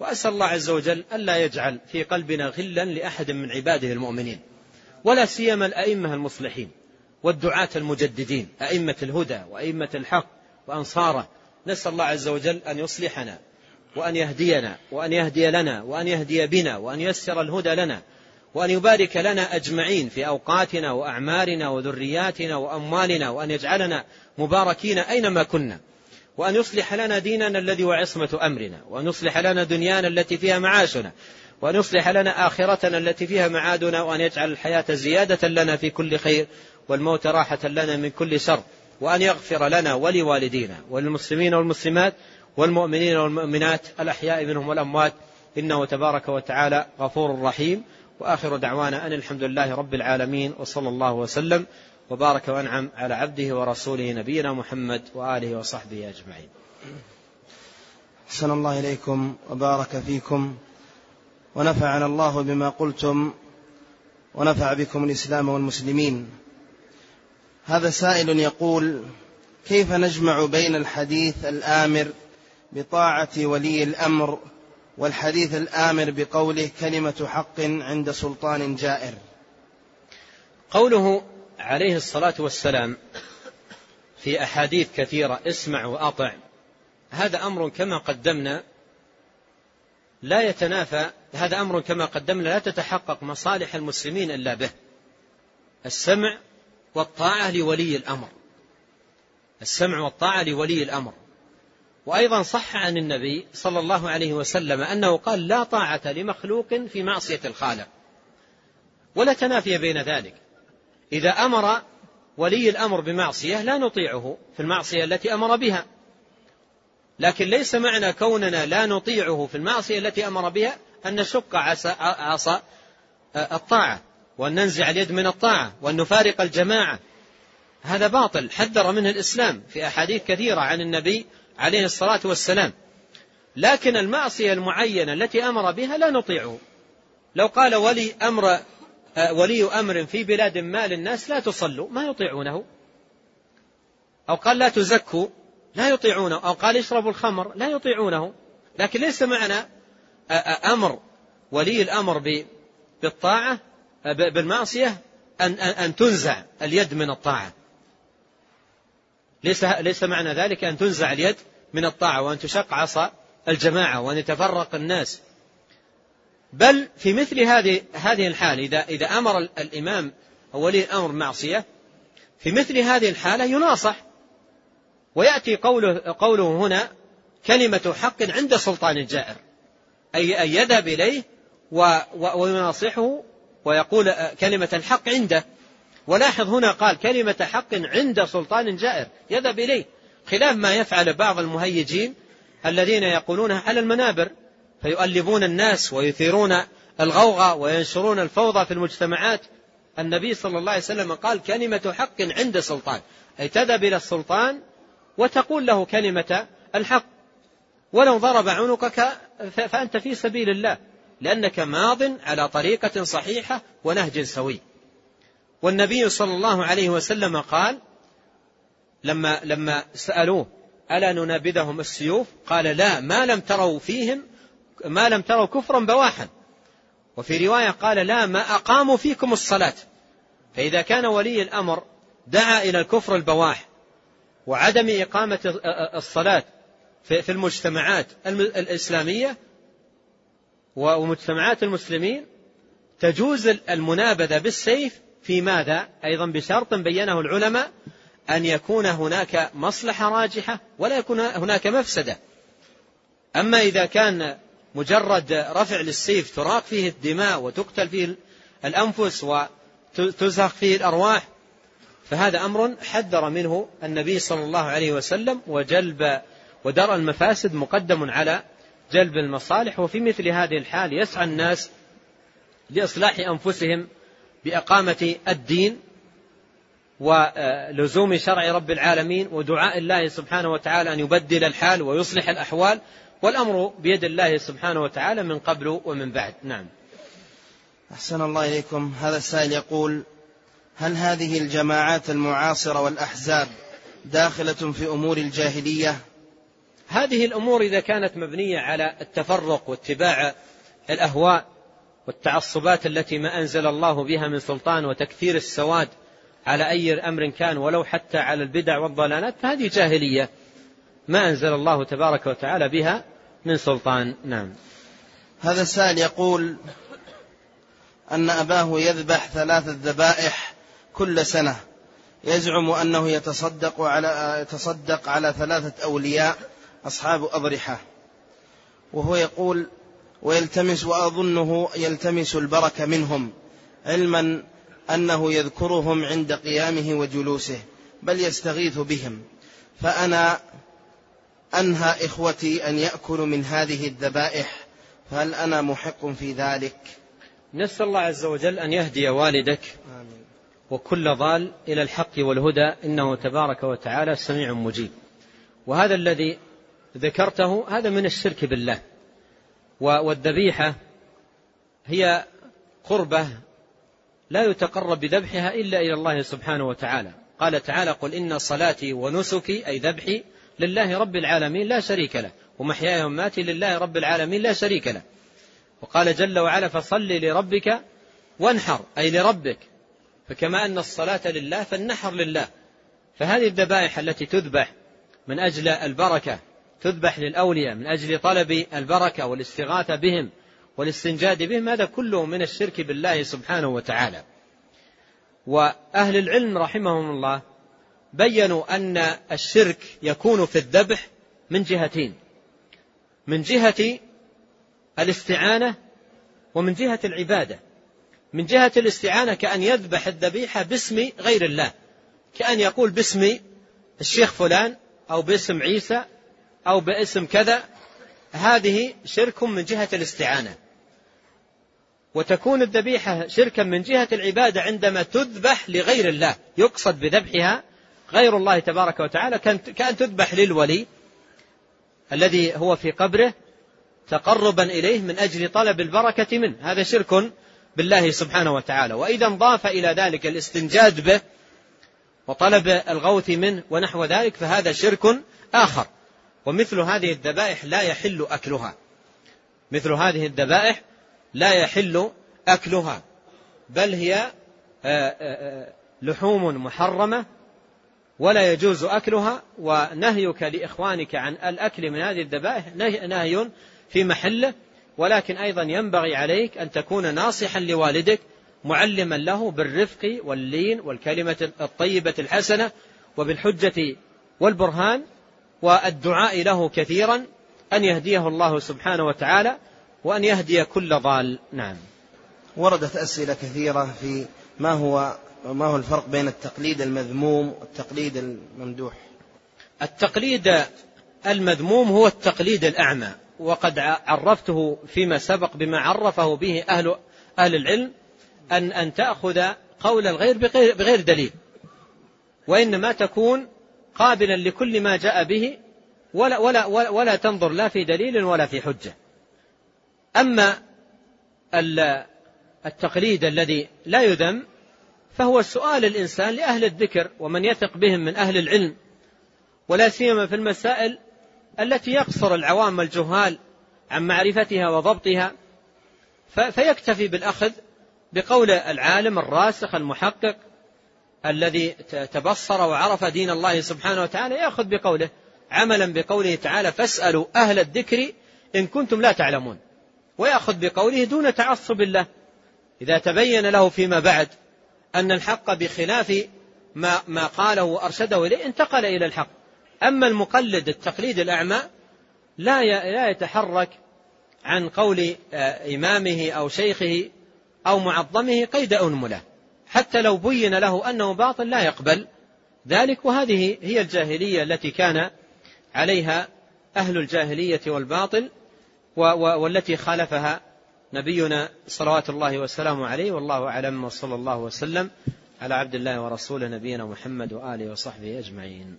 وأسأل الله عز وجل ألا يجعل في قلبنا غلا لأحد من عباده المؤمنين ولا سيما الأئمة المصلحين والدعاة المجددين أئمة الهدى وأئمة الحق وأنصاره. نسأل الله عز وجل أن يصلحنا وأن يهدينا وأن يهدي لنا وأن يهدي بنا وأن يسر الهدى لنا وأن يبارك لنا أجمعين في أوقاتنا وأعمارنا وذرياتنا وأموالنا وأن يجعلنا مباركين أينما كنا. وأن يصلح لنا ديننا الذي هو عصمة أمرنا وأن يصلح لنا دنيانا التي فيها معاشنا وأن يصلح لنا آخرتنا التي فيها معادنا وأن يجعل الحياة زيادة لنا في كل خير والموت راحة لنا من كل شر وأن يغفر لنا ولوالدينا وللمسلمين والمسلمات والمؤمنين والمؤمنات الأحياء منهم والأموات. إنه تبارك وتعالى غفور رحيم. وآخر دعوانا أن الحمد لله رب العالمين وصلى الله وسلم وبارك وأنعم على عبده ورسوله نبينا محمد وآله وصحبه أجمعين. أحسن الله إليكم وبارك فيكم ونفعنا الله بما قلتم ونفع بكم الإسلام والمسلمين. هذا سائل يقول كيف نجمع بين الحديث الآمر بطاعة ولي الأمر والحديث الآمر بقوله كلمة حق عند سلطان جائر؟ قوله عليه الصلاة والسلام في أحاديث كثيرة اسمع وأطع. هذا أمر كما قدمنا لا يتنافى هذا أمر كما قدمنا لا تتحقق مصالح المسلمين إلا به. السمع والطاعة لولي الأمر. السمع والطاعة لولي الأمر. وأيضا صح عن النبي صلى الله عليه وسلم أنه قال لا طاعة لمخلوق في معصية الخالق. ولا تنافي بين ذلك. إذا أمر ولي الأمر بمعصية لا نطيعه في المعصية التي أمر بها. لكن ليس معنى كوننا لا نطيعه في المعصية التي أمر بها أن نشق عصا الطاعة وأن ننزع اليد من الطاعة وأن نفارق الجماعة. هذا باطل. حذر منه الإسلام في أحاديث كثيرة عن النبي عليه الصلاة والسلام. لكن المعصية المعينة التي أمر بها لا نطيعه. لو قال ولي أمر ولي أمر في بلاد ما للناس لا تصلوا ما يطيعونه. أو قال لا تزكوا لا يطيعونه. أو قال اشربوا الخمر لا يطيعونه. لكن ليس معنى أمر ولي الأمر بالطاعة بالمعصية أن أن تنزع اليد من الطاعة. ليس ليس معنى ذلك أن تنزع اليد من الطاعة وأن تشق عصا الجماعة وأن يتفرق الناس. بل في مثل هذه هذه الحال إذا إذا أمر الإمام أو ولي الأمر معصية في مثل هذه الحالة يناصح. ويأتي قوله قوله هنا كلمة حق عند سلطان جائر أي أن يذهب إليه ويناصحه ويقول كلمة الحق عنده. ولاحظ هنا قال كلمة حق عند سلطان جائر يذهب إليه. خلاف ما يفعل بعض المهيجين الذين يقولونها على المنابر. فيؤلبون الناس ويثيرون الغوغاء وينشرون الفوضى في المجتمعات. النبي صلى الله عليه وسلم قال كلمة حق عند سلطان أي تذهب إلى السلطان وتقول له كلمة الحق. ولو ضرب عنقك فأنت في سبيل الله. لأنك ماض على طريقة صحيحة ونهج سوي. والنبي صلى الله عليه وسلم قال لما لما سألوه ألا ننابذهم السيوف؟ قال لا ما لم تروا فيهم ما لم تروا كفرا بواحا. وفي رواية قال لا ما أقاموا فيكم الصلاة. فإذا كان ولي الأمر دعا إلى الكفر البواح وعدم إقامة الصلاة في المجتمعات الإسلامية ومجتمعات المسلمين تجوز المنابذة بالسيف في ماذا؟ أيضا بشرط بينه العلماء أن يكون هناك مصلحة راجحة ولا يكون هناك مفسدة. أما إذا كان مجرد رفع للسيف تراق فيه الدماء وتقتل فيه الأنفس وتزهق فيه الأرواح. فهذا أمر حذر منه النبي صلى الله عليه وسلم وجلب ودرء المفاسد مقدم على جلب المصالح. وفي مثل هذه الحال يسعى الناس لإصلاح أنفسهم بإقامة الدين ولزوم شرع رب العالمين ودعاء الله سبحانه وتعالى أن يبدل الحال ويصلح الأحوال. والأمر بيد الله سبحانه وتعالى من قبل ومن بعد. نعم. أحسن الله إليكم. هذا السائل يقول هل هذه الجماعات المعاصرة والأحزاب داخلة في أمور الجاهلية؟ هذه الأمور إذا كانت مبنية على التفرق واتباع الأهواء والتعصبات التي ما أنزل الله بها من سلطان وتكثير السواد على أي أمر كان ولو حتى على البدع والضلالات فهذه جاهلية. ما أنزل الله تبارك وتعالى بها من سلطان. نعم. هذا السائل يقول أن أباه يذبح ثلاثة ذبائح كل سنة. يزعم أنه يتصدق على يتصدق على ثلاثة أولياء أصحاب أضرحة. وهو يقول ويلتمس وأظنه يلتمس البركة منهم علما أنه يذكرهم عند قيامه وجلوسه بل يستغيث بهم. فأنا أنهى إخوتي أن يأكلوا من هذه الذبائح فهل أنا محق في ذلك؟ نسأل الله عز وجل أن يهدي والدك آمين. وكل ضال إلى الحق والهدى إنه تبارك وتعالى سميع مجيب. وهذا الذي ذكرته هذا من الشرك بالله. والذبيحة هي قربة لا يتقرب بذبحها إلا إلى الله سبحانه وتعالى. قال تعالى قل إن صلاتي ونسكي أي ذبحي لله رب العالمين لا شريك له ومحياي وماتي لله رب العالمين لا شريك له. وقال جل وعلا فصل لربك وانحر أي لربك. فكما أن الصلاة لله فالنحر لله. فهذه الذبائح التي تذبح من أجل البركة تذبح للأولياء من أجل طلب البركة والاستغاثة بهم والاستنجاد بهم هذا كله من الشرك بالله سبحانه وتعالى. وأهل العلم رحمهم الله بينوا أن الشرك يكون في الذبح من جهتين. من جهة الاستعانة ومن جهة العبادة. من جهة الاستعانة كأن يذبح الذبيحة باسم غير الله. كأن يقول باسم الشيخ فلان أو باسم عيسى أو باسم كذا. هذه شرك من جهة الاستعانة. وتكون الذبيحة شركا من جهة العبادة عندما تذبح لغير الله. يقصد بذبحها غير الله تبارك وتعالى كأن تذبح للولي الذي هو في قبره تقربا إليه من أجل طلب البركة منه. هذا شرك بالله سبحانه وتعالى. وإذا انضاف إلى ذلك الاستنجاد به وطلب الغوث منه ونحو ذلك فهذا شرك آخر. ومثل هذه الذبائح لا يحل أكلها. مثل هذه الذبائح لا يحل أكلها. بل هي آه، آه، آه، لحوم محرمة ولا يجوز أكلها ونهيك لإخوانك عن الأكل من هذه الذبائح. نهي في محله ولكن أيضا ينبغي عليك أن تكون ناصحا لوالدك معلما له بالرفق واللين والكلمة الطيبة الحسنة وبالحجة والبرهان والدعاء له كثيرا. أن يهديه الله سبحانه وتعالى وأن يهدي كل ضال. نعم. وردت أسئلة كثيرة في ما هو ما هو الفرق بين التقليد المذموم والتقليد الممدوح؟ التقليد المذموم هو التقليد الأعمى وقد عرفته فيما سبق بما عرفه به أهل أهل العلم أن أن تأخذ قول الغير بغير, بغير دليل وإنما تكون قابلا لكل ما جاء به ولا, ولا, ولا, ولا تنظر لا في دليل ولا في حجة. أما التقليد الذي لا يذم فهو سؤال الإنسان لأهل الذكر ومن يثق بهم من أهل العلم ولا سيما في المسائل التي يقصر العوام الجهال عن معرفتها وضبطها فيكتفي بالأخذ بقول العالم الراسخ المحقق الذي تبصر وعرف دين الله سبحانه وتعالى يأخذ بقوله عملا بقوله تعالى فاسألوا أهل الذكر إن كنتم لا تعلمون ويأخذ بقوله دون تعصب الله إذا تبين له فيما بعد أن الحق بخلاف ما ما قاله وأرشده إليه انتقل إلى الحق. أما المقلد التقليد الأعمى لا لا يتحرك عن قول آه، إمامه أو شيخه أو معظمه قيد انمله حتى لو بين له أنه باطل لا يقبل. ذلك وهذه هي الجاهلية التي كان عليها أهل الجاهلية والباطل والتي خالفها نبينا صلوات الله وسلامه عليه والله أعلم وصلى الله وسلم على عبد الله ورسوله نبينا محمد وآله وصحبه أجمعين.